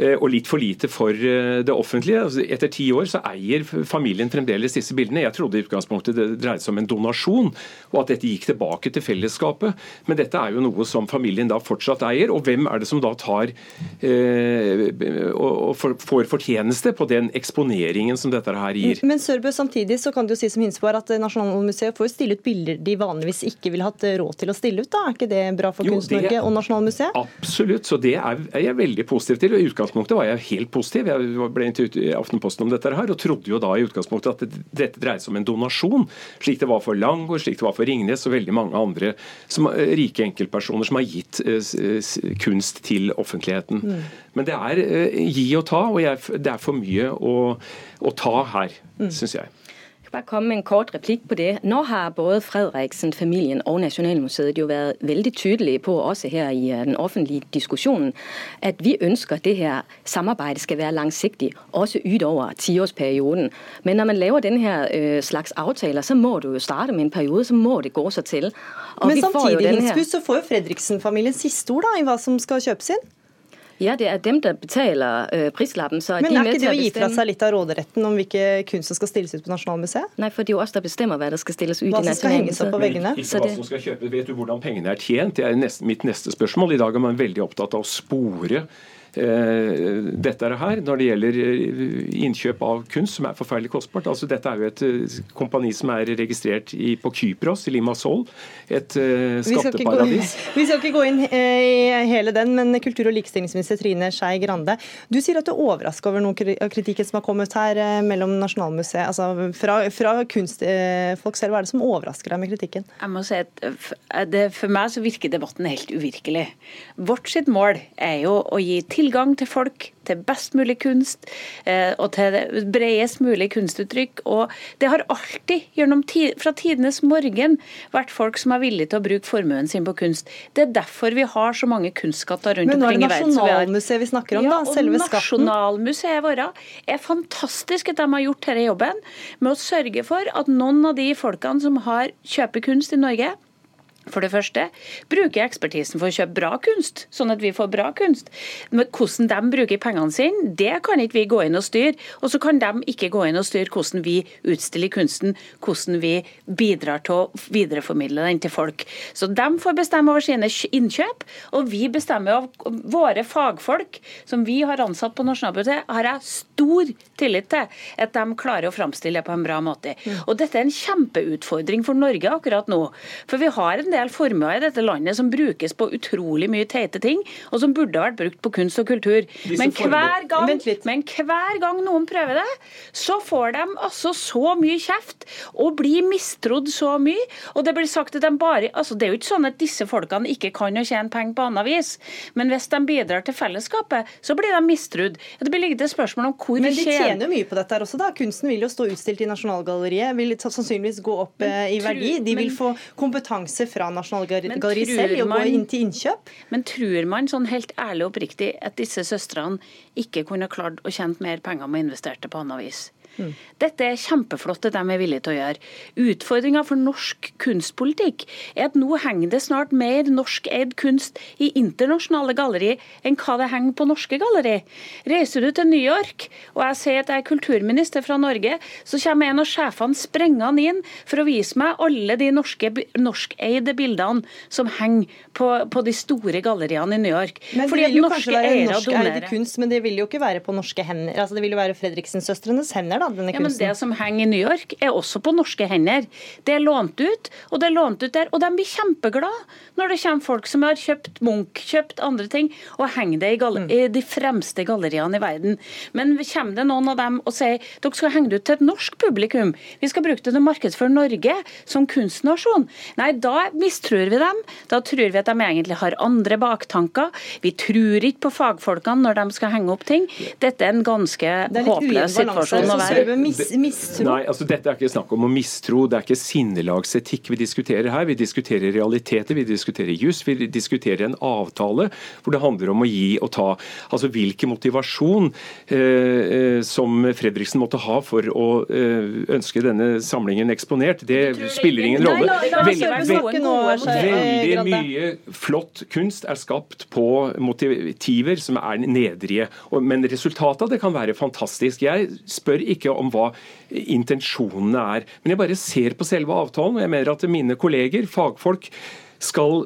Eh, og litt for lite for eh, det offentlige. Altså, etter ti år så eier familien fremdeles disse bildene. Jeg trodde i utgangspunktet det dreide seg om en donasjon, og at dette gikk tilbake til fellesskapet. Men dette er jo noe som familien da fortsatt eier. Og hvem er det som da tar eh, og får fortjeneste på den eksponeringen som dette her gir? Men Sørbø, samtidig så kan du si som Hinsborg at Nasjonalmuseet får stille ut bilder de vanligvis ikke ville hatt råd til å stille ut. da. Er ikke det bra for Kunst-Norge og Nasjonalmuseet? Absolutt, så det er jeg veldig positiv til. og utgangspunktet var jeg helt positiv. Jeg ble intervjuet i Aftenposten om dette her, og trodde jo da i utgangspunktet at dette dreide seg om en donasjon, slik det var for Langgaard, slik det var for Ringnes og veldig mange andre som, eh, rike enkeltpersoner som har gitt uh, kunst til offentligheten. Mm. Men det er uh, gi og ta, og jeg, det er for mye å, å ta her, mm. syns jeg bare komme med en kort replikk på det. Nå har både Fredriksen-familien og Nasjonalmuseet jo vært veldig tydelige på, også her i øh, den offentlige diskusjonen, at vi ønsker at det her samarbeidet skal være langsiktig, også utover tiårsperioden. Men når man laver denne her slags avtaler, så må du jo starte med en periode, så må det gå seg til. Og Men samtidig, Hinsbus, så får jo Fredriksen-familien siste ord da, i hva som skal kjøpes inn? Ja, det er dem der betaler uh, prislappen. Så Men er, er ikke det å gi fra seg litt av råderetten om hvilke kunst som skal stilles ut på Nasjonalmuseet? Nei, for det er jo oss der bestemmer hva som skal stilles ut hva i som skal henges opp på veggene? Ikke hva som skal kjøpes. Vet du hvordan pengene er tjent? Det er nest, mitt neste spørsmål. I dag er man veldig opptatt av å spore dette her når det gjelder innkjøp av kunst, som er forferdelig kostbart. Altså, dette er jo et kompani som er registrert i, på Kypros, i Limassol, et skatteparadis. Vi skal ikke gå inn *laughs* i hele den, men kultur- og likestillingsminister Trine Skei Grande, du sier at du er overraska over noen kritikken som har kommet her mellom Nasjonalmuseet, altså fra, fra kunstfolk selv. Hva er det som overrasker deg med kritikken? Jeg må si at det, For meg så virker debatten helt uvirkelig. Vårt sitt mål er jo å gi tilgang til folk til best mulig kunst eh, og til det bredest mulig kunstuttrykk. Og det har alltid, gjennom fra tidenes morgen, vært folk som er villige til å bruke formuen sin på kunst. Det er derfor vi har så mange kunstskatter rundt omkring i verden. Men nå er det Nasjonalmuseet vi snakker om, ja, da? Selve skatten? Nasjonalmuseet vårt er fantastisk at de har gjort denne jobben med å sørge for at noen av de folkene som har kjøper kunst i Norge, for det første bruker ekspertisen for å kjøpe bra kunst, sånn at vi får bra kunst. Men hvordan de bruker pengene sine, det kan ikke vi gå inn og styre. Og så kan de ikke gå inn og styre hvordan vi utstiller kunsten, hvordan vi bidrar til å videreformidle den til folk. Så de får bestemme over sine innkjøp, og vi bestemmer av våre fagfolk, som vi har ansatt på Nasjonalbiblioteket, har jeg stor tillit til at de klarer å framstille det på en bra måte. Mm. Og dette er en kjempeutfordring for Norge akkurat nå. For vi har en del formuer i dette landet som brukes på utrolig mye teite ting, og som burde vært brukt på kunst og kultur. Men hver, gang, men hver gang noen prøver det, så får de altså så mye kjeft og blir mistrodd så mye. Og det blir sagt at de bare altså Det er jo ikke sånn at disse folkene ikke kan å tjene penger på annet vis, men hvis de bidrar til fellesskapet, så blir de mistrodd. Det blir liggende et spørsmål om hvor Men de tjener jo mye på dette her også, da. Kunsten vil jo stå utstilt i Nasjonalgalleriet, vil sannsynligvis gå opp eh, i verdi. De vil få kompetanse fra fra Nasjonalgalleriet selv i å gå inn til innkjøp. Men tror man sånn helt ærlig og oppriktig at disse søstrene ikke kunne klart å tjene mer penger med å investere det på annet vis? Mm. Dette er kjempeflott at de er villige til å gjøre. Utfordringa for norsk kunstpolitikk er at nå henger det snart mer norskeid kunst i internasjonale galleri enn hva det henger på norske galleri. Reiser du til New York, og jeg sier at jeg er kulturminister fra Norge, så kommer en av sjefene sprengende inn for å vise meg alle de norske, norskeide bildene som henger på, på, de store galleriene i New York. Men det vil jo kanskje være norskeide kunst, men det vil jo ikke være på norske hender. Altså, det vil jo være Fredriksen-søstrenes hender da, denne kunsten. Ja, men Det som henger i New York, er også på norske hender. Det er lånt ut, og det er lånt ut der. Og de blir kjempeglade når det kommer folk som har kjøpt Munch, kjøpt andre ting, og henger det i, mm. i, de fremste galleriene i verden. Men kommer det noen av dem og sier dere skal henge det ut til et norsk publikum, vi skal bruke det til å markedsføre Norge som kunstnasjon. Nei, da mistror vi dem. Da tror vi at de egentlig har andre baktanker. Vi tror ikke på fagfolkene når de skal henge opp ting. Dette er en ganske håpløs situasjon å være mistro? Nei, altså Dette er ikke snakk om å mistro. Det er ikke sinnelagsetikk vi diskuterer her. Vi diskuterer realiteter, vi diskuterer juss, vi diskuterer en avtale hvor det handler om å gi og ta. Altså Hvilken motivasjon eh, eh, som Fredriksen måtte ha for å eh, ønske denne samlingen eksponert, det spiller ingen rolle. Veldig mye flott kunst er skapt på motiver som er nedrige. Men resultatet av det kan være fantastisk. Jeg spør ikke ikke om hva intensjonene er. Men jeg bare ser på selve avtalen, og jeg mener at mine kolleger, fagfolk, skal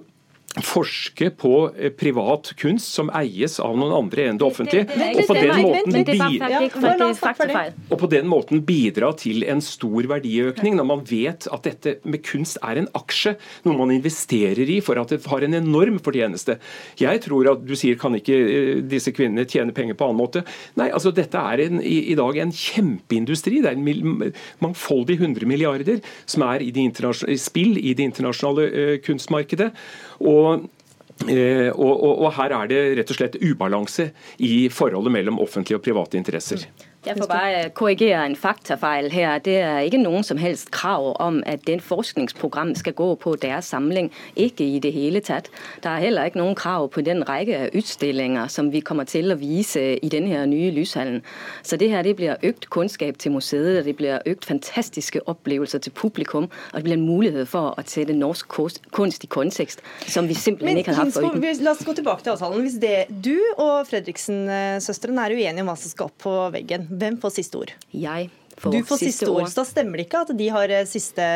forske på eh, privat kunst som eies av noen andre enn det offentlige. Og på den måten, og på den måten bidra til en stor verdiøkning, når man vet at dette med kunst er en aksje, noe man investerer i for at det har en enorm fortjeneste. Jeg tror at Du sier kan ikke eh, disse kvinnene tjene penger på annen måte. Nei, altså dette er en, i, i, dag en kjempeindustri. Det er en mangfoldig 100 milliarder som er i, i spill i det internasjonale uh, kunstmarkedet. Og Eh, og, og, og, her er det rett og slett ubalanse i forholdet mellom offentlige og private interesser. Jeg får bare korrigere en faktafeil her. Det er ikke noen som helst krav om at den forskningsprogram skal gå på deres samling. Ikke i det hele tatt. Det er heller ikke noen krav på den rekke av utstillinger som vi kommer til å vise i denne nye lyshallen. Så det her det blir økt kunnskap til museet, det blir økt fantastiske opplevelser til publikum, og det blir en mulighet for å sette norsk kunst i kontekst som vi simpelthen ikke har hatt foruten. La oss gå tilbake til avtalen. Hvis det, du og Fredriksen-søstrene er uenige om hva som skal opp på veggen, hvem får siste ord? Jeg får, du får siste ord. Så da stemmer det ikke at de har eh, siste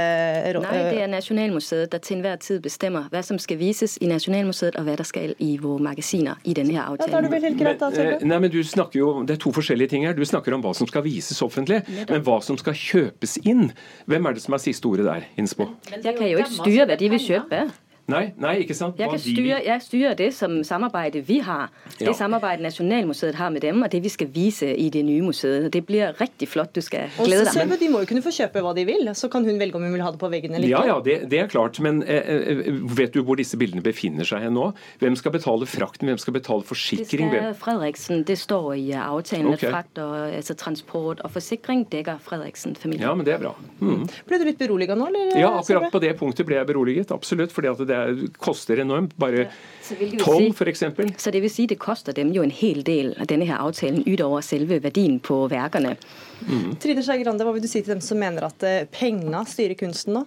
råd? Nei, det er Nasjonalmuseet der til enhver tid bestemmer hva som skal vises i Nasjonalmuseet, og hva som skal i våre magasiner i denne her avtalen. Ja, da er det vel helt greit, da, men, eh, nei, men du snakker jo, Det er to forskjellige ting her. Du snakker om hva som skal vises offentlig, men hva som skal kjøpes inn. Hvem er det som har siste ordet der, Innspo? Jeg kan jo ikke styre hva de vil kjøpe. Nei, nei, ikke sant? Jeg, kan styre, jeg styrer det som samarbeidet vi har. Det ja. samarbeidet Nasjonalmuseet har med dem, og det vi skal vise i det nye museet. Det blir riktig flott. Du skal glede deg. Selve, de må jo kunne få kjøpe hva de vil, så kan hun velge om hun vil ha det på veggen eller ikke. Ja, ja, det, det er klart. Men eh, eh, vet du hvor disse bildene befinner seg hen nå? Hvem skal betale frakten? Hvem skal betale forsikring? Det skal Fredriksen. Det står i avtalen okay. at frakt og altså, transport og forsikring dekker Fredriksen-familien. Ja, men det er bra. Mm. Ble du litt beroliget nå, eller? Ja, akkurat på det punktet ble jeg beroliget. Absolutt. fordi at det koster enormt. Bare tolv, f.eks. Så det vil si det koster dem jo en hel del denne her avtalen utover selve verdien på verkene. Mm. Trine Skei Grande, hva vil du si til dem som mener at penger penga styrer kunsten nå?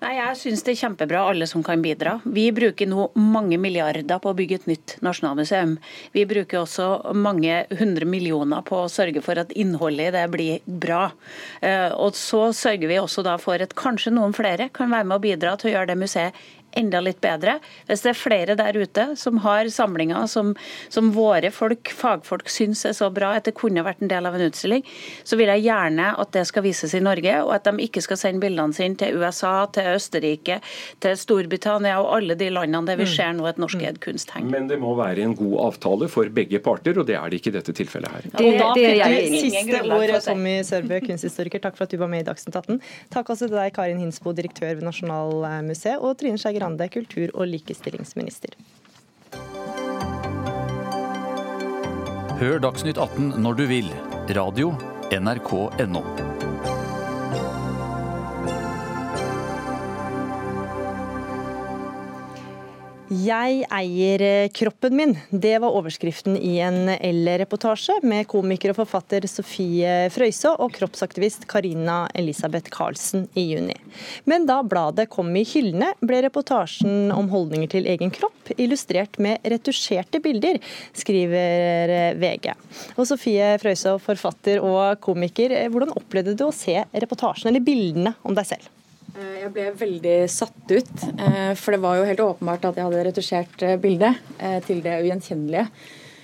Nei, Jeg syns det er kjempebra, alle som kan bidra. Vi bruker nå mange milliarder på å bygge et nytt nasjonalmuseum. Vi bruker også mange hundre millioner på å sørge for at innholdet i det blir bra. Eh, og så sørger vi også da for at kanskje noen flere kan være med å bidra til å gjøre det museet enda litt bedre. Hvis det er flere der ute som har samlinger som, som, våre folk, fagfolk syns er så bra at det kunne vært en del av en utstilling, så vil jeg gjerne at det skal vises i Norge, og at de ikke skal sende bildene sine til USA, til Østerrike, til Storbritannia og alle de landene der vi mm. ser nå et norskeid mm. kunst henger. Men det må være en god avtale for begge parter, og det er det ikke i dette tilfellet her. Det, og da fikk du siste ordet, Tommy Sørbø, kunsthistoriker. Takk for at du var med i Dagsnytt 18. Takk også til deg, Karin Hinsbo, direktør ved Nasjonalmuseet, og Trine Skei Grande, kultur- og likestillingsminister. Hør Dagsnytt 18 når du vil. Radio NRK.no. Jeg eier eh, kroppen min. Det var overskriften i en L-reportasje med komiker og forfatter Sofie Frøysaa og kroppsaktivist Karina Elisabeth Karlsen i juni. Men da bladet kom i hyllene, ble reportasjen om holdninger til egen kropp illustrert med retusjerte bilder, skriver eh, VG. Og Sofie Frøysaa, forfatter og komiker, eh, hvordan opplevde du å se reportasjen eller bildene om deg selv? Eh, jeg ble veldig satt ut, eh, for det var jo helt åpenbart at jeg hadde retusjert eh, bildet til det ugjenkjennelige.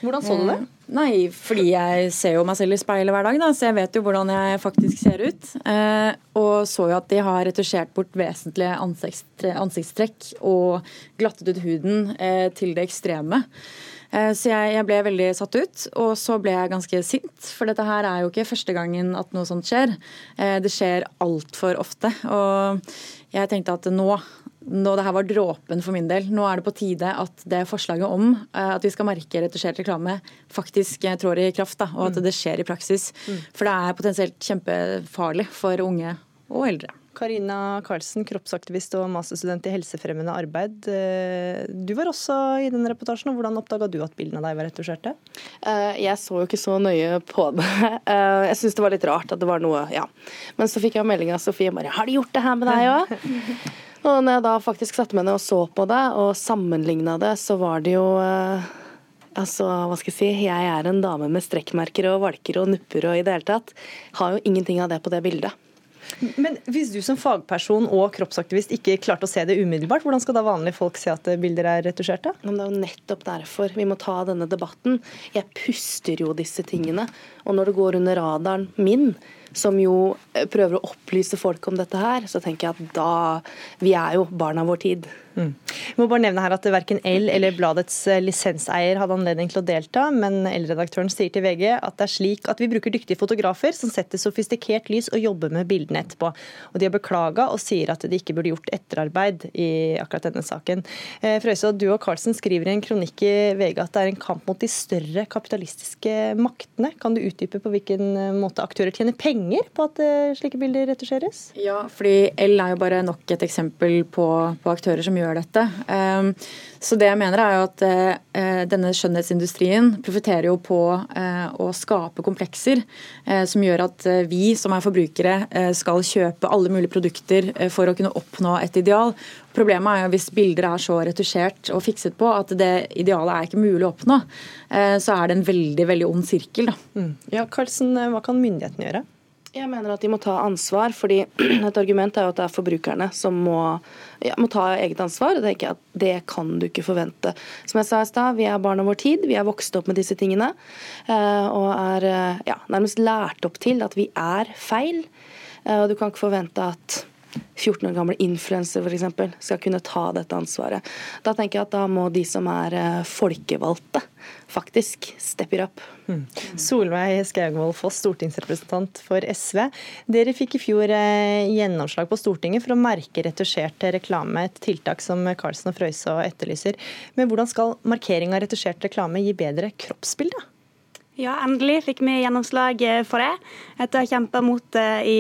Hvordan så du det? Nei, fordi jeg ser jo meg selv i speilet hver dag, da, så jeg vet jo hvordan jeg faktisk ser ut. Og så jo at de har retusjert bort vesentlige ansiktstrekk og glattet ut huden til det ekstreme. Eh, så jeg, jeg, ble veldig satt ut, og så ble jeg ganske sint. For dette her er jo ikke første gangen at noe sånt skjer. Eh, det skjer altfor ofte. Og jeg tenkte at nå, nå det her var dråpen for min del. Nå er det på tide at det forslaget om eh, at vi skal merke retusjert reklame, faktisk trår i kraft. Da, og at mm. det skjer i praksis. Mm. For det er potensielt kjempefarlig for unge og eldre. Karina Karlsen, kroppsaktivist og masterstudent i helsefremmende arbeid. Eh, du var også i den reportasjen. og Hvordan oppdaga du at bildene av deg var retusjerte? Eh, jeg så jo ikke så nøye på det. *laughs* Eh, jeg syntes det var litt rart at det var noe ja. Men så fikk jeg melding av Sofie bare 'Har de gjort det her med deg òg?' *laughs* og når jeg da faktisk satte meg ned og så på det, og sammenligna det, så var det jo Altså, hva skal jeg si, jeg er en dame med strekkmerker og valker og nupper og i det hele tatt. Har jo ingenting av det på det bildet. Men hvis du som fagperson og kroppsaktivist ikke klarte å se det umiddelbart, hvordan skal da vanlige folk se at bilder er retusjerte? Det er jo nettopp derfor vi må ta denne debatten. Jeg puster jo disse tingene. Og når det går under radaren min, som jo eh, prøver å opplyse folk om dette her, så tenker jeg at da Vi er jo barna vår tid. Mm. Jeg må bare nevne her at Verken L eller bladets eh, lisenseier hadde anledning til å delta, men L-redaktøren sier til VG at det er slik at vi bruker dyktige fotografer som setter sofistikert lys og jobber med bildene etterpå. Og De har beklaga og sier at de ikke burde gjort etterarbeid i akkurat denne saken. Frøysa, du og Carlsen skriver i en kronikk i VG at det er en kamp mot de større kapitalistiske maktene. Kan du utdype på hvilken eh, måte aktører tjener penger på at slike bilder retusjeres? Ja, fordi L er jo bare nok et eksempel på, på aktører som gjør gjør dette. Ehm, så det jeg mener er jo at eh, denne skjønnhetsindustrien profitterer jo på eh, å skape komplekser eh, som gjør at vi som er forbrukere skal kjøpe alle mulige produkter for å kunne oppnå et ideal. Problemet er jo hvis bilder er så retusjert og fikset på at det idealet er ikke mulig å oppnå, så er det en veldig veldig ond sirkel. Da. Mm. Ja, Karlsen, hva kan myndighetene gjøre? Jeg mener at de må ta ansvar, fordi *clears throat* et argument er jo at det er forbrukerne som må, ja, må ta eget ansvar. jeg at Det kan du ikke forvente. Som jeg sa i stad, vi er barn av vår tid, vi er vokst opp med disse tingene. Eh, og er eh, ja, nærmest lært opp til at vi er feil. Eh, og du kan ikke forvente at 14 år gamle influenser f.eks. skal kunne ta dette ansvaret. Da tenker jeg at da må de som er eh, folkevalgte, faktisk steppe it up. Mm. Solveig Skaugvold Foss, stortingsrepresentant for SV. Dere fikk i fjor eh, gjennomslag på Stortinget for å merke retusjert reklame, et tiltak som Karlsen og Frøysaa etterlyser. Men hvordan skal markering av retusjert reklame gi bedre kroppsbilde? Ja, endelig fikk vi gjennomslag eh, for det. Etter å ha kjempa mot det i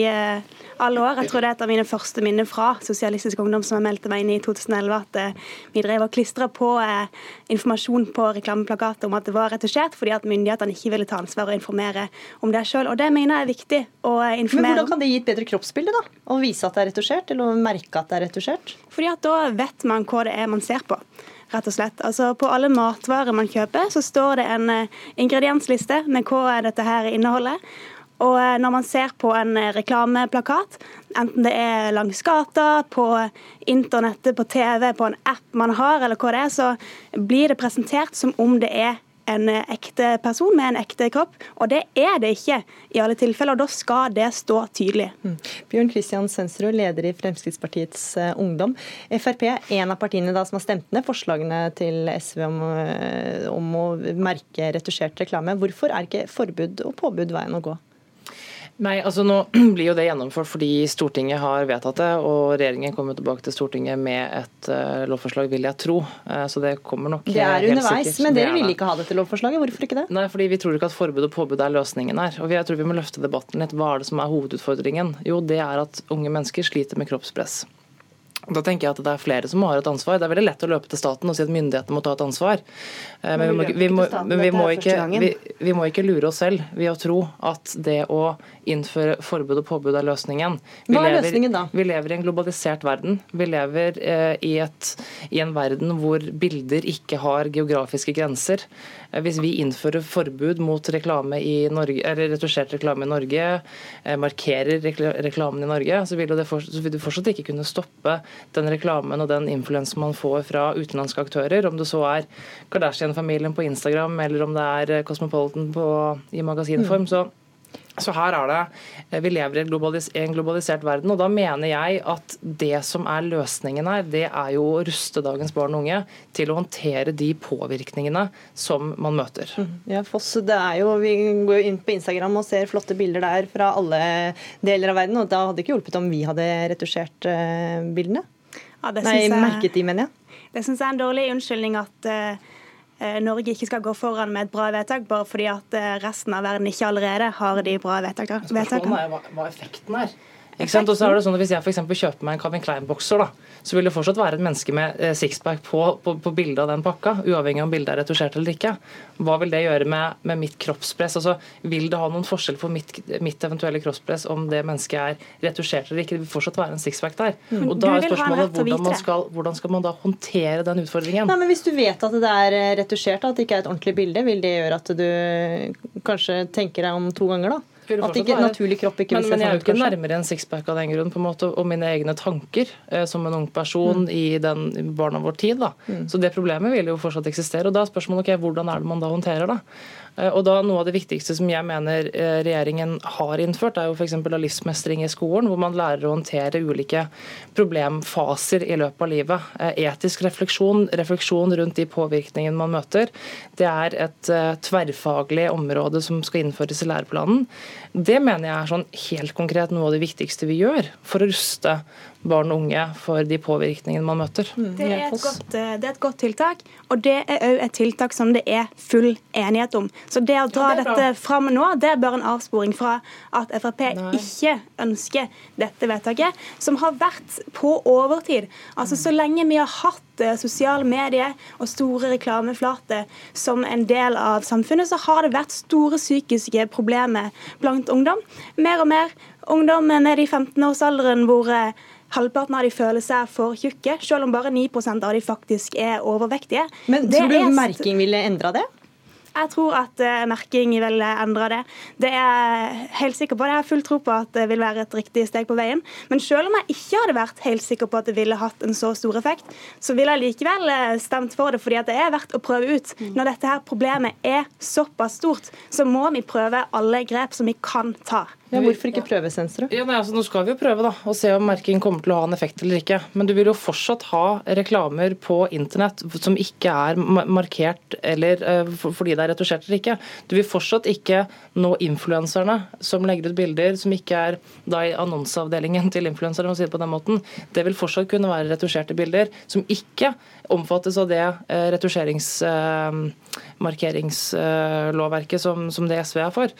alle år. Jeg tror det er et av mine første minner fra Sosialistisk Ungdom som jeg meldte meg inn i 2011, at eh, vi drev og klistra på eh, informasjon på reklameplakater om at det var retusjert, fordi at myndighetene ikke ville ta ansvar og informere om det sjøl. Og det mener jeg er viktig å informere Men hvordan kan det gi et bedre kroppsbilde, da? Å vise at det er retusjert, eller å merke at det er retusjert? Fordi at da vet man hva det er man ser på rett og slett. Altså, på alle matvarer man kjøper, så står det en uh, ingrediensliste med hva dette her inneholder. Og eh, når man ser på en eh, reklameplakat, enten det er langs gata, på internettet, på TV, på en app man har, eller hva det er, så blir det presentert som om det er en eh, ekte person med en ekte kropp. Og det er det ikke i alle tilfeller, og da skal det stå tydelig. Mm. Bjørn Kristian Sønsrud, leder i Fremskrittspartiets Ungdom. Frp er en av partiene da som har stemt ned forslagene til SV om, om å merke retusjert reklame. Hvorfor er ikke forbud og påbud veien å gå? Nei, altså Nå *clears throat* blir jo det gjennomført fordi Stortinget har vedtatt det, og regjeringen kommer tilbake til Stortinget med et uh, lovforslag, vil jeg tro. Uh, så Det kommer nok Det er underveis, sikkert. men dere vil ikke ha dette lovforslaget. Hvorfor ikke det? Nei, fordi Vi tror ikke at forbud og påbud er løsningen her. Og Jeg tror vi må løfte debatten litt. Hva er det som er hovedutfordringen? Jo, det er at unge mennesker sliter med kroppspress. Da tenker jeg at det er flere som har et ansvar. Det er veldig lett å løpe til staten og si at myndighetene må ta et ansvar. Eh, men vi må, vi må, vi må, ikke, vi må ikke lure oss selv ved å tro at det å innføre forbud og påbud er løsningen. Hva er lever, løsningen da? Vi lever i en globalisert verden. Vi lever eh, i, et, i en verden hvor bilder ikke har geografiske grenser. Eh, hvis vi innfører forbud mot reklame i Norge, eller retusjert reklame i Norge, eh, markerer reklamen i Norge, så vil, det fortsatt, så vil du fortsatt ikke kunne stoppe den reklamen og den influensen man får fra utenlandske aktører. Om det så er Kardashian-familien på Instagram eller om det er Cosmopolitan på, i magasinform. Mm. så så her er det, eh, Vi lever i en globalisert verden, og da mener jeg at det som er løsningen her, det er jo å ruste dagens barn og unge til å håndtere de påvirkningene som man møter. Mm. Ja, Foss, det er jo, Vi går inn på Instagram og ser flotte bilder der fra alle deler av verden, og da hadde det ikke hjulpet om vi hadde retusjert eh, bildene? Ja, Nei, jeg, merket de, mener jeg. Det syns jeg er en dårlig unnskyldning at uh, Norge ikke skal gå foran med et bra vedtak, bare fordi at eh, resten av verden ikke allerede har de bra vedtakene. Spørsmålet er hva effekten er. Ikke sant? Og så er det sånn at Hvis jeg for kjøper meg en Calvin Klein-bokser, så vil det fortsatt være et menneske med eh, sixpack på, på, på bildet av den pakka, uavhengig om bildet er retusjert eller ikke. Hva vil det gjøre med, med mitt kroppspress? Altså, Vil det ha noen forskjell for mitt, mitt, eventuelle kroppspress om det mennesket er retusjert eller ikke? Det vil fortsatt være en sixpack der. Mm. Og da er spørsmålet hvordan, skal, hvordan skal man da håndtere den utfordringen? Nei, men Hvis du vet at det er retusjert, at det ikke er et ordentlig bilde, vil det gjøre at du kanskje tenker deg om to ganger, da? At ikke naturlig kropp ikke vil se sånn ut, Men jeg er jo ikke nærmere en sixpack av den grunn, på en måte, og mine egne tanker eh, som en ung person mm. i den barna vår tid. da. Mm. Så det problemet vil jo fortsatt eksistere. og da er spørsmålet okay, hvordan er det man da håndterer det? Eh, og da Noe av det viktigste som jeg mener eh, regjeringen har innført, er jo f.eks. livsmestring i skolen, hvor man lærer å håndtere ulike problemfaser i løpet av livet. Eh, etisk refleksjon, refleksjon rundt de påvirkningene man møter, det er et tverrfaglig område som skal innføres i læreplanen. Det mener jeg er sånn helt konkret noe av det viktigste vi gjør for å ruste barn og unge for de påvirkningene man møter. Mm. Det er, godt, eh, det er, et godt, tiltak, og det er òg et tiltak som det er full enighet om. Så det å dra ja, det dette fram nå, det er bare en avsporing fra at Frp Nei. ikke ønsker dette vedtaket, som har vært på overtid. Altså Så lenge vi har hatt eh, sosiale medier og store reklameflater som en del av samfunnet, så har det vært store psykiske problemer blant ungdom. Mer og mer ungdom ned i 15-årsalderen hvor eh, Halvparten av de føler seg for tjukke, selv om bare 9% av de faktisk er overvektige. Men Tror du merking ville endra det? Jeg tror at uh, merking vil endre det. Det er jeg helt sikker på. Det. Jeg har full tro på at det vil være et riktig steg på veien. Men selv om jeg ikke hadde vært helt sikker på at det ville hatt en så stor effekt, så ville jeg likevel uh, stemt for det, fordi at det er verdt å prøve ut. Mm. Når dette her problemet er såpass stort, så må vi prøve alle grep som vi kan ta. Ja, hvorfor ikke prøve, sensorer? Ja, altså, nå skal vi jo prøve da, og se om merking kommer til å ha en effekt eller ikke. Men du vil jo fortsatt ha reklamer på internett som ikke er markert eller uh, fordi det er retusjert eller ikke. Du vil fortsatt ikke nå influenserne som legger ut bilder som ikke er da i annonseavdelingen til influensere, si det på den måten. Det vil fortsatt kunne være retusjerte bilder som ikke omfattes av det uh, retusjerings... Uh, markeringslovverket som, som det SV er for.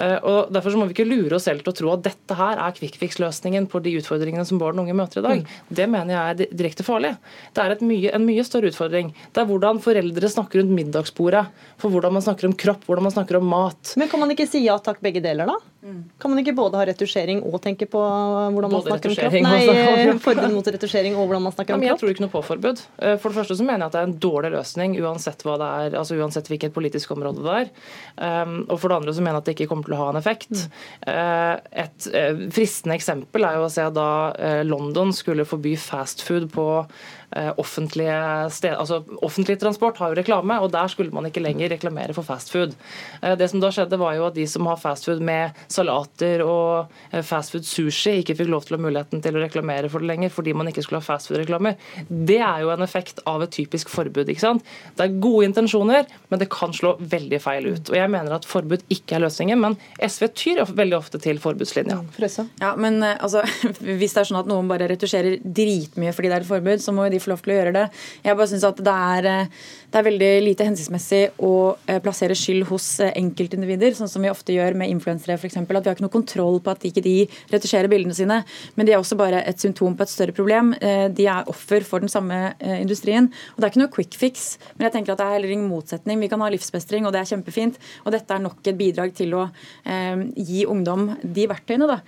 Eh, og Derfor så må vi ikke lure oss selv til å tro at dette her er quick fix-løsningen på de utfordringene som barn og unge møter i dag. Mm. Det mener jeg er direkte farlig. Det er mye, en mye større utfordring. Det er hvordan foreldre snakker rundt middagsbordet, for hvordan man snakker om kropp, hvordan man snakker om mat. Men kan man ikke si ja takk begge deler, da? Kan man ikke både ha retusjering og tenke på hvordan man både snakker om kropp? Nei, *laughs* forbud mot retusjering og hvordan man snakker om kropp? Jeg tror ikke noe på forbud. Eh, for det første så mener jeg at det er en dårlig løsning uansett hva det er, altså uansett hvilket politisk område det er. Um, og for det andre så mener jeg at det ikke kommer til å ha en effekt. Mm. Uh, et uh, fristende eksempel er jo å se da London skulle forby fastfood på Eh, offentlige sted, altså Offentlig transport har jo reklame, og der skulle man ikke lenger reklamere for fastfood. Eh, det som da skjedde var jo at De som har fastfood med salater og eh, fastfood sushi, ikke fikk lov til å ha muligheten til å reklamere for det lenger fordi man ikke skulle ha fastfood-reklamer. Det er jo en effekt av et typisk forbud. ikke sant? Det er gode intensjoner, men det kan slå veldig feil ut. Og Jeg mener at forbud ikke er løsningen, men SV tyr veldig ofte til forbudslinja. Ja, men altså, *laughs* Hvis det er sånn at noen bare retusjerer dritmye fordi det er et forbud, så må jo de få lov til å gjøre det. Jeg bare synes at det er, eh, det er veldig lite hensiktsmessig å eh, plassere skyld hos eh, enkeltindivider, sånn som vi ofte gjør med influensere f.eks. At vi har ikke noe kontroll på at ikke de retusjerer bildene sine. Men de er også bare et symptom på et større problem. De er offer for den samme industrien. Og det er ikke noe quick fix, men jeg tenker at det er heller ingen motsetning. Vi kan ha livsmestring, og det er kjempefint. Og dette er nok et bidrag til å eh, gi ungdom de verktøyene. Da.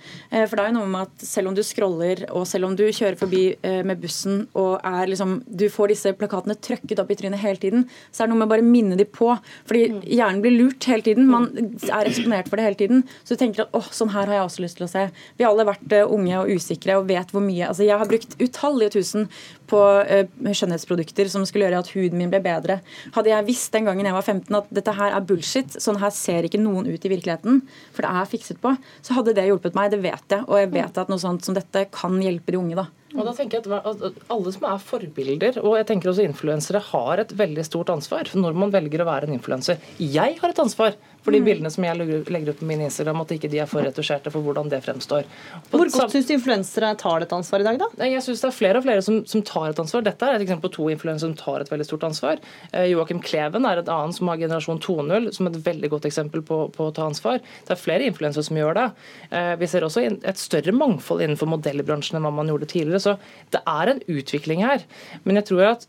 For det er jo noe med at selv om du scroller, og selv om du kjører forbi eh, med bussen og er liksom, du får disse plakatene trøkket opp i trynet hele tiden, så er det noe med å bare minne de på. Fordi mm. hjernen blir lurt hele tiden. Man er eksponert for det hele tiden. Så du tenker at åh, sånn her har jeg også lyst til å se. Vi har alle vært uh, unge og usikre og vet hvor mye Altså, jeg har brukt utallige tusen på uh, skjønnhetsprodukter som skulle gjøre at huden min ble bedre. Hadde jeg visst den gangen jeg var 15 at dette her er bullshit, sånn her ser ikke noen ut i virkeligheten, for det er fikset på, så hadde det hjulpet meg. Det vet jeg. Og jeg vet at noe sånt som dette kan hjelpe de unge, da. Og da tenker jeg at Alle som er forbilder, og jeg tenker også influensere, har et veldig stort ansvar når man velger å være en influenser. Jeg har et ansvar for de mm. bildene som jeg legger ut på min Instagram, at ikke de er for retusjerte for hvordan det fremstår. Hvor godt syns du influensere tar dette ansvaret i dag, da? Jeg syns det er flere og flere som, som, tar et ansvar. Dette er et eksempel på to influensere som tar et veldig stort ansvar. Eh, Joakim Kleven er et annet som har generasjon 2.0, som et veldig godt eksempel på, på, å ta ansvar. Det er flere influensere som gjør det. Eh, vi ser også et større mangfold innenfor modellbransjen enn hva man gjorde tidligere. Så det er en utvikling her. Men jeg tror at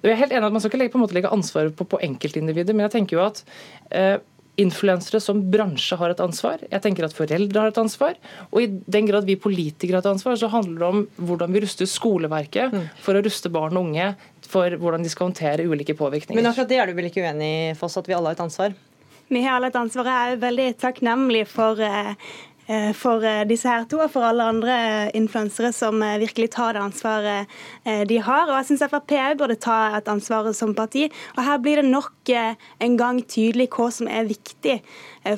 jeg er helt enig at Man skal ikke legge, på en måte legge ansvaret på, på enkeltindivider, men jeg tenker jo at eh, influensere som bransje har et ansvar. Jeg tenker at foreldre har et ansvar. Og i den grad vi politikere har et ansvar, så handler det om hvordan vi ruster skoleverket mm. for å ruste barn og unge for hvordan de skal håndtere ulike påvirkninger. Men akkurat det er du vel ikke uenig i, Foss, at vi alle har et ansvar? Vi har alle et ansvar. Jeg er veldig takknemlig for eh, Eh, for eh, disse her to og for alle andre influensere som eh, virkelig tar det ansvaret de har. Og jeg syns Frp burde ta et ansvar som parti. Og her blir det nok en gang tydelig hva som er viktig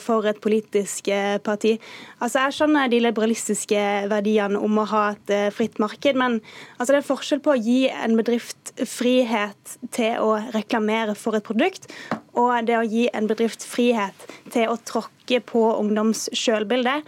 for et politisk parti. Altså Jeg skjønner de liberalistiske verdiene om å ha et fritt marked, men altså det er forskjell på å gi en bedrift frihet til å reklamere for et produkt, og det å gi en bedrift frihet til å tråkke på ungdoms sjølbilde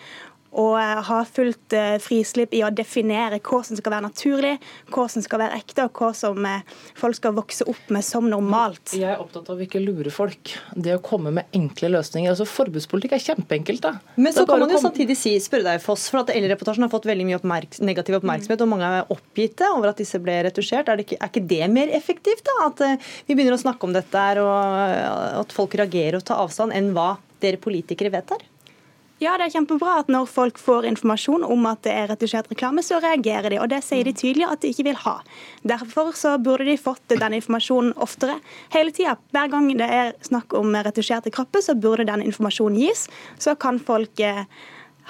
og har ha fullt eh, frislipp i å definere hva som skal være naturlig, hva som skal være ekte, og hva som eh, folk skal vokse opp med som normalt. Jeg er opptatt av å ikke lure folk. Det å komme med enkle løsninger. altså Forbudspolitikk er kjempeenkelt. da. Men så kan man jo samtidig si, spørre deg, Foss, for at L-reportasjen har fått veldig mye oppmerks negativ oppmerksomhet, og mange er oppgitte over at disse ble retusjert. Er, ikke, er ikke det mer effektivt, da? At vi begynner å snakke om dette og at folk reagerer og tar avstand, enn hva dere politikere vedtar? Ja, det er kjempebra at når folk får informasjon om at det er retusjert reklame, så reagerer de. Og det sier de tydelig at de ikke vil ha. Derfor så burde de fått den informasjonen oftere. Hele tida. Hver gang det er snakk om retusjerte kropper, så burde den informasjonen gis. Så kan folk eh,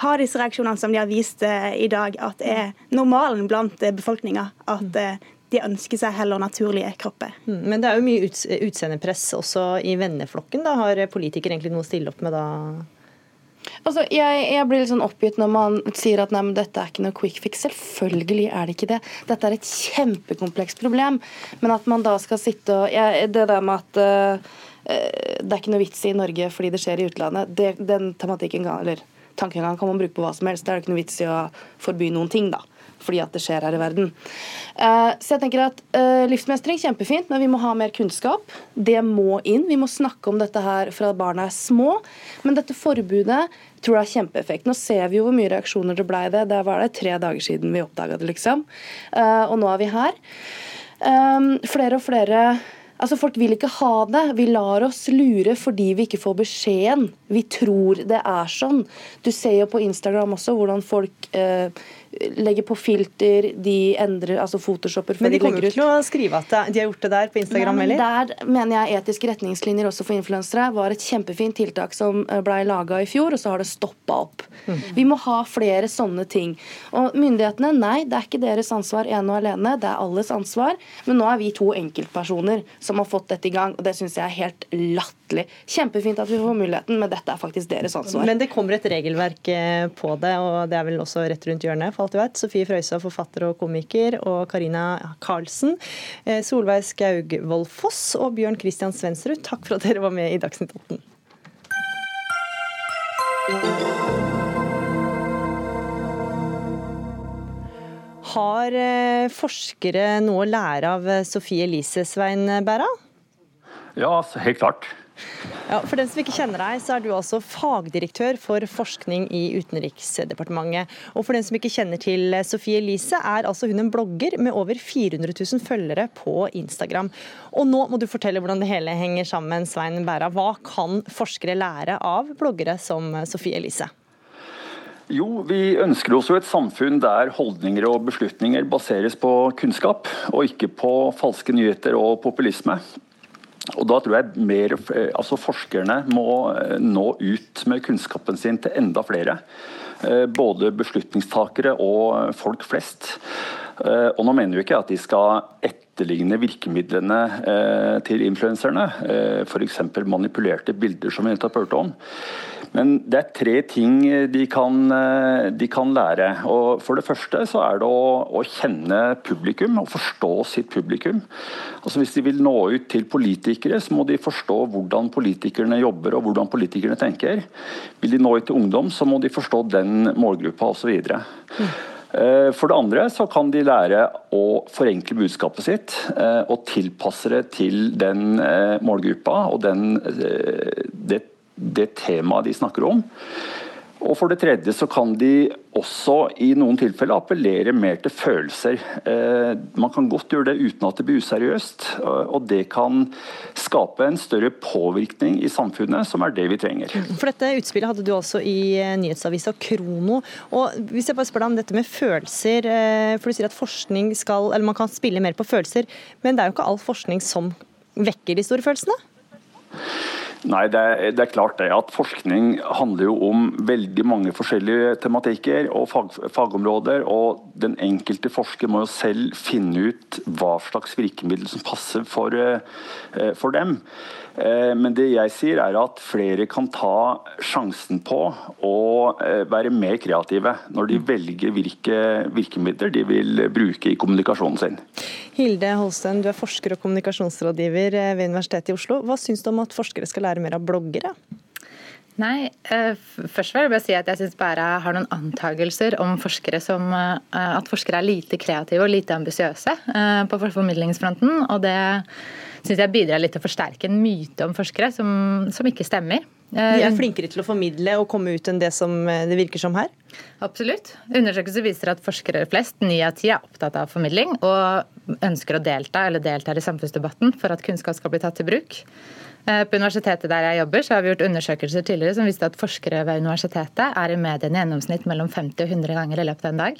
ha disse reaksjonene som de har vist eh, i dag, at er normalen blant eh, befolkninga. At eh, de ønsker seg heller naturlige kropper. Mm, Men det er jo mye uts utseendepress også i venneflokken. Da har politikere egentlig noe å stille opp med da? Altså, jeg, jeg, blir litt sånn oppgitt når man sier at nei, men dette er ikke noe quick fix. Selvfølgelig er det ikke det. Dette er et kjempekomplekst problem. Men at man da skal sitte og jeg, Det der med at uh, det er ikke noe vits i Norge fordi det skjer i utlandet, det, den tematikken eller tankegangen kan man bruke på hva som helst. Det er ikke noe vits i å forby noen ting, da fordi at det skjer her i verden. Uh, så jeg tenker at uh, Livsmestring kjempefint, men vi må ha mer kunnskap. Det må inn. Vi må snakke om dette her fra barna er små. Men dette forbudet tror jeg har kjempeeffekt. Nå ser vi jo hvor mye reaksjoner det ble det. Det var det tre dager siden vi oppdaga det, liksom. Uh, og nå er vi her. Um, flere og flere Altså, Folk vil ikke ha det. Vi lar oss lure fordi vi ikke får beskjeden. Vi tror det er sånn. Du ser jo på Instagram også hvordan folk eh, legger på filter, de endrer altså photoshopper Men de kommer ikke til å skrive at de har gjort det der på Instagram heller? Der mener jeg etiske retningslinjer også for influensere var et kjempefint tiltak som blei ble laga i fjor, og så har det stoppa opp. Mm. Vi må ha flere sånne ting. Og myndighetene, nei, det er ikke deres ansvar ene og alene, det er alles ansvar. Men nå er vi to enkeltpersoner som har fått dette i gang, og det syns jeg er helt latterlig. Kjempefint at vi får muligheten, men dette er faktisk deres ansvar. Men det kommer et regelverk eh, på det, og det er vel også rett rundt hjørnet? for alt du vet. Sofie Frøysa, forfatter og komiker, og Karina Karlsen. Eh, Solveig Skaugvold Foss og Bjørn Christian Svensrud, takk for at dere var med i Dagsnytt 18. Har eh, forskere noe å lære av Sofie Elise, Svein Bæra? Ja, helt klart. Ja, for den som ikke kjenner deg, så er du altså fagdirektør for forskning i Utenriksdepartementet. Og for den som ikke kjenner til Sofie Elise, er altså hun en blogger med over 400 000 følgere på Instagram. Og nå må du fortelle hvordan det hele henger sammen, Svein Bæra. Hva kan forskere lære av bloggere som Sofie Elise? Jo, Vi ønsker oss jo et samfunn der holdninger og beslutninger baseres på kunnskap, og ikke på falske nyheter og populisme. Og da tror jeg mer, altså Forskerne må eh, nå ut med kunnskapen sin til enda flere. Eh, både beslutningstakere og folk flest. Eh, og nå mener vi ikke at de skal etterligne virkemidlene til influenserne. F.eks. manipulerte bilder, som vi nettopp hørte om. Men det er tre ting de kan, de kan, lære. Og for det første så er det å, å kjenne publikum og forstå sitt publikum. Altså Hvis de vil nå ut til politikere, så må de forstå hvordan politikerne jobber og hvordan politikerne tenker. Vil de nå ut til ungdom, så må de forstå den målgruppa osv. Mm. For det andre så kan de lære å forenkle budskapet sitt eh, og tilpasse det til den eh, målgruppa og den, det det temaet de snakker om. Og for det tredje så kan de også i noen tilfeller appellere mer til følelser. Eh, man kan godt gjøre det uten at det blir useriøst, og det kan skape en større påvirkning i samfunnet, som er det vi trenger. For Dette utspillet hadde du også i eh, nyhetsavisa Krono. Og hvis jeg bare spør deg om dette med følelser, eh, for du sier at forskning skal, eller man kan spille mer på følelser, men det er jo ikke all forskning som vekker de store følelsene? Nei, det er, det er, klart det at forskning handler jo om veldig mange forskjellige tematikker og fag, fagområder. og Den enkelte forsker må jo selv finne ut hva slags virkemiddel som passer for, eh, for dem. Eh, men det jeg sier er at flere kan ta sjansen på å eh, være mer kreative når de velger hvilke virkemidler de vil bruke i kommunikasjonen sin. Hilde Holsten, du er forsker og kommunikasjonsrådgiver eh, ved Universitetet i Oslo. Hva syns du om at forskere skal lære mer av bloggere? Nei, først vil jeg bare si at jeg syns bare har noen antakelser om forskere som at forskere er lite kreative og lite ambisiøse på formidlingsfronten. og det syns jeg bidrar litt til å forsterke en myte om forskere som, som ikke stemmer. De er eh, flinkere til å formidle og komme ut enn det som eh, det virker som her? Absolutt. Undersøkelser viser at forskere flest, ni av ti, er opptatt av formidling. Og ønsker å delta eller deltar i samfunnsdebatten for at kunnskap skal bli tatt i bruk. Eh, på universitetet der jeg jobber, så har vi gjort undersøkelser tidligere som viste at forskere ved universitetet er i mediene i gjennomsnitt mellom 50 og 100 ganger i løpet av en dag.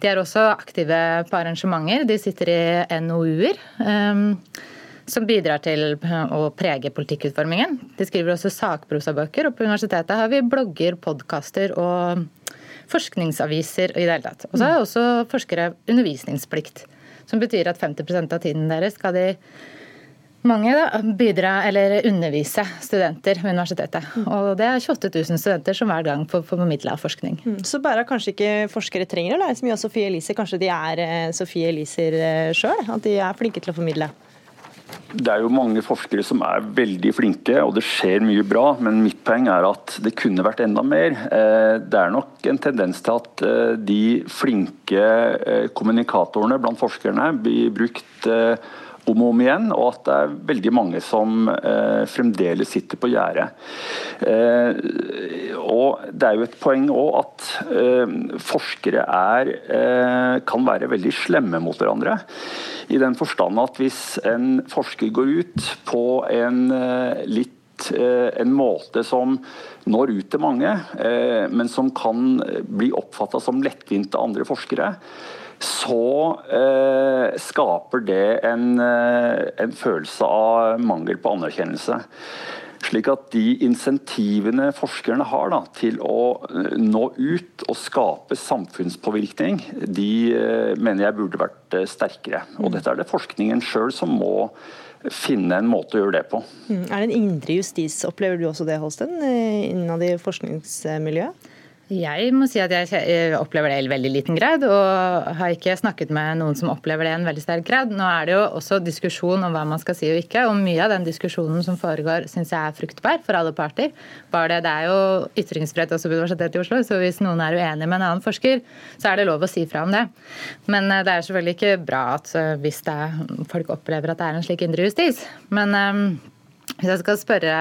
De er også aktive på arrangementer. De sitter i NOU-er. Som bidrar til å prege politikkutformingen. De skriver også sakprosabøker, og på universitetet har vi blogger, podkaster og forskningsaviser i det hele tatt. Og så har også forskere undervisningsplikt, som betyr at 50% av tiden deres skal de mange da, bidra eller undervise studenter ved universitetet. Og det er 28 000 studenter som hver gang får formidla forskning. Mm. Så bare kanskje ikke forskere trenger å lære så mye av Sofie Elise, kanskje de er eh, Sofie Eliser eh, sjøl? At de er flinke til å formidle? Det er jo mange forskere som er veldig flinke, og det skjer mye bra. Men mitt poeng er at det kunne vært enda mer. Eh, det er nok en tendens til at eh, de flinke eh, kommunikatorene blant forskerne blir brukt om og om igjen, og at det er veldig mange som eh, fremdeles sitter på gjerdet. Eh, Det er jo et poeng òg at eh, forskere er, kan være veldig slemme mot hverandre. I den forstand at hvis en forsker går ut på en litt en måte som når ut til mange, men som kan bli oppfatta som lettvint av andre forskere, så eh, skaper det en, eh, en, følelse av mangel på anerkjennelse. Slik at de insentivene forskerne har da, til å eh, nå ut og skape samfunnspåvirkning, de eh, mener jeg burde vært sterkere. Og dette er det forskningen sjøl som må finne en måte å gjøre det på. Mm. Er det en indre justis, opplever du også det, Holsten, innad i forskningsmiljøet? Jeg må si at jeg opplever det i veldig liten grad, og har ikke snakket med noen som opplever det i en veldig sterk grad. Nå er det jo også diskusjon om hva man skal si og ikke, og mye av den diskusjonen som foregår, syns jeg er fruktbar for alle parter. Bare det, det er jo ytringsfrihet også på Universitetet i Oslo, så hvis noen er uenig med en annen forsker, så er det lov å si fra om det. Men eh, det er selvfølgelig ikke bra at eh, hvis er, folk opplever at det er en slik indre justis. Men um, hvis jeg skal spørre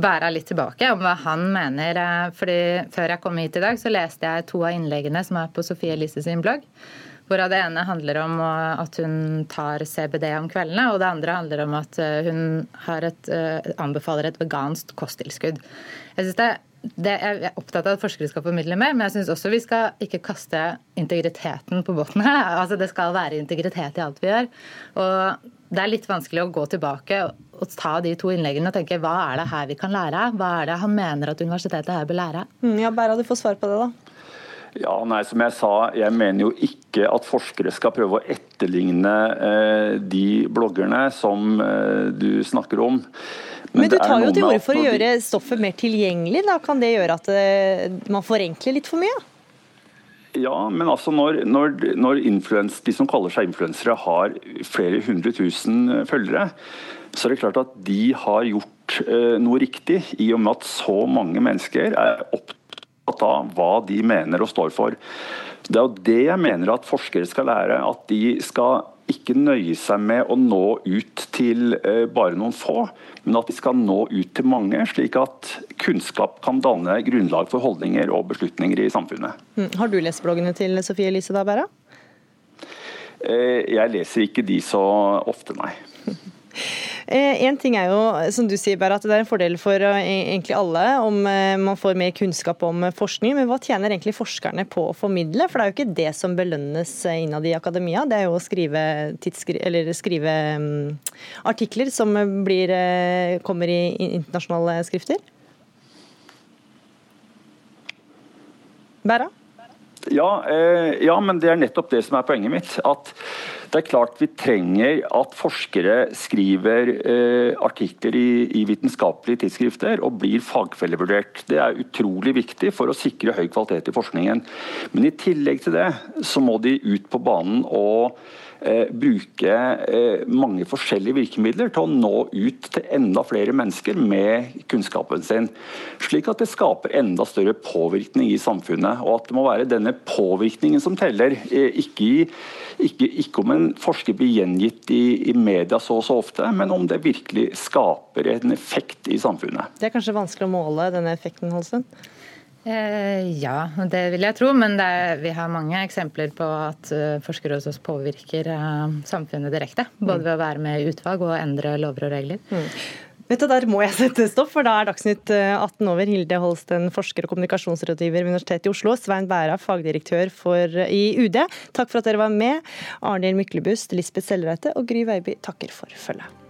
bære litt tilbake om hva han mener. Eh, fordi Før jeg kom hit i dag, så leste jeg to av innleggene som er på Sofie Elise sin blogg. Hvorav det ene handler om at hun tar CBD om kveldene, og det andre handler om at eh, hun et, eh, anbefaler et vegansk kosttilskudd. Jeg synes det det, jeg er opptatt av at forskere skal formidle mer, men jeg syns også vi skal ikke kaste integriteten på båten her. *laughs* Altså, det skal være integritet i alt vi gjør. Og det er litt vanskelig å gå tilbake og ta de to innleggene og tenke hva er det her vi kan lære? Hva er det han mener at universitetet her bør lære? Mm, ja, Bæra, du får svar på det, da. Ja, nei, som jeg sa, jeg mener jo ikke at forskere skal prøve å etterligne eh, de bloggerne som eh, du snakker om. Men, Men du tar jo til orde for å gjøre stoffet mer tilgjengelig. da Kan det gjøre at eh, man forenkler litt for mye? Ja, men altså når, når, når de som kaller seg influensere har flere hundre tusen følgere, så er det klart at de har gjort eh, noe riktig, i og med at så mange mennesker er opptatt av hva de mener og står for. Det er jo det jeg mener at forskere skal lære. At de skal ikke nøye seg med å nå ut til eh, bare noen få, men at de skal nå ut til mange, slik at kunnskap kan danne grunnlag for holdninger og beslutninger i samfunnet. Mm. Har du lest bloggene til Sofie Elise da, Bæra? Eh, jeg leser ikke de så ofte, nei. *laughs* Eh, en ting er jo, som du sier, Bare, at det er en fordel for eh, egentlig alle om eh, man får mer kunnskap om forskning. Men hva tjener egentlig forskerne på å formidle? For det er jo ikke det som belønnes innad i akademia. Det er jo å skrive, skrive um, artikler som blir, kommer i internasjonale skrifter. Ja, eh, ja, men det er nettopp det som er poenget mitt. At det er klart vi trenger at forskere skriver eh, artikler i, i, vitenskapelige tidsskrifter og blir fagfellevurdert. Det er utrolig viktig for å sikre høy kvalitet i forskningen. Men i tillegg til det så må de ut på banen og bruke eh, mange forskjellige virkemidler til å nå ut til enda flere mennesker med kunnskapen sin. Slik at det skaper enda større påvirkning i samfunnet. Og at det må være denne påvirkningen som teller. Eh, ikke, ikke, ikke, om en forsker blir gjengitt i, i media så og så ofte, men om det virkelig skaper en effekt i samfunnet. Det er kanskje vanskelig å måle denne effekten, Holsten? Eh, ja, det vil jeg tro. Men er, vi har mange eksempler på at uh, forskere hos oss påvirker uh, samfunnet direkte. Både mm. ved å være med i utvalg og endre lover og regler. Mm. Vet du, Der må jeg sette stopp, for da er Dagsnytt 18 over. Hilde Holsten, forsker og kommunikasjonsrådgiver ved Universitetet i Oslo. Svein Bæra, fagdirektør for, i UD. Takk for at dere var med. Arnhild Myklebust, Lisbeth Sellreite og Gry Veiby takker for følget.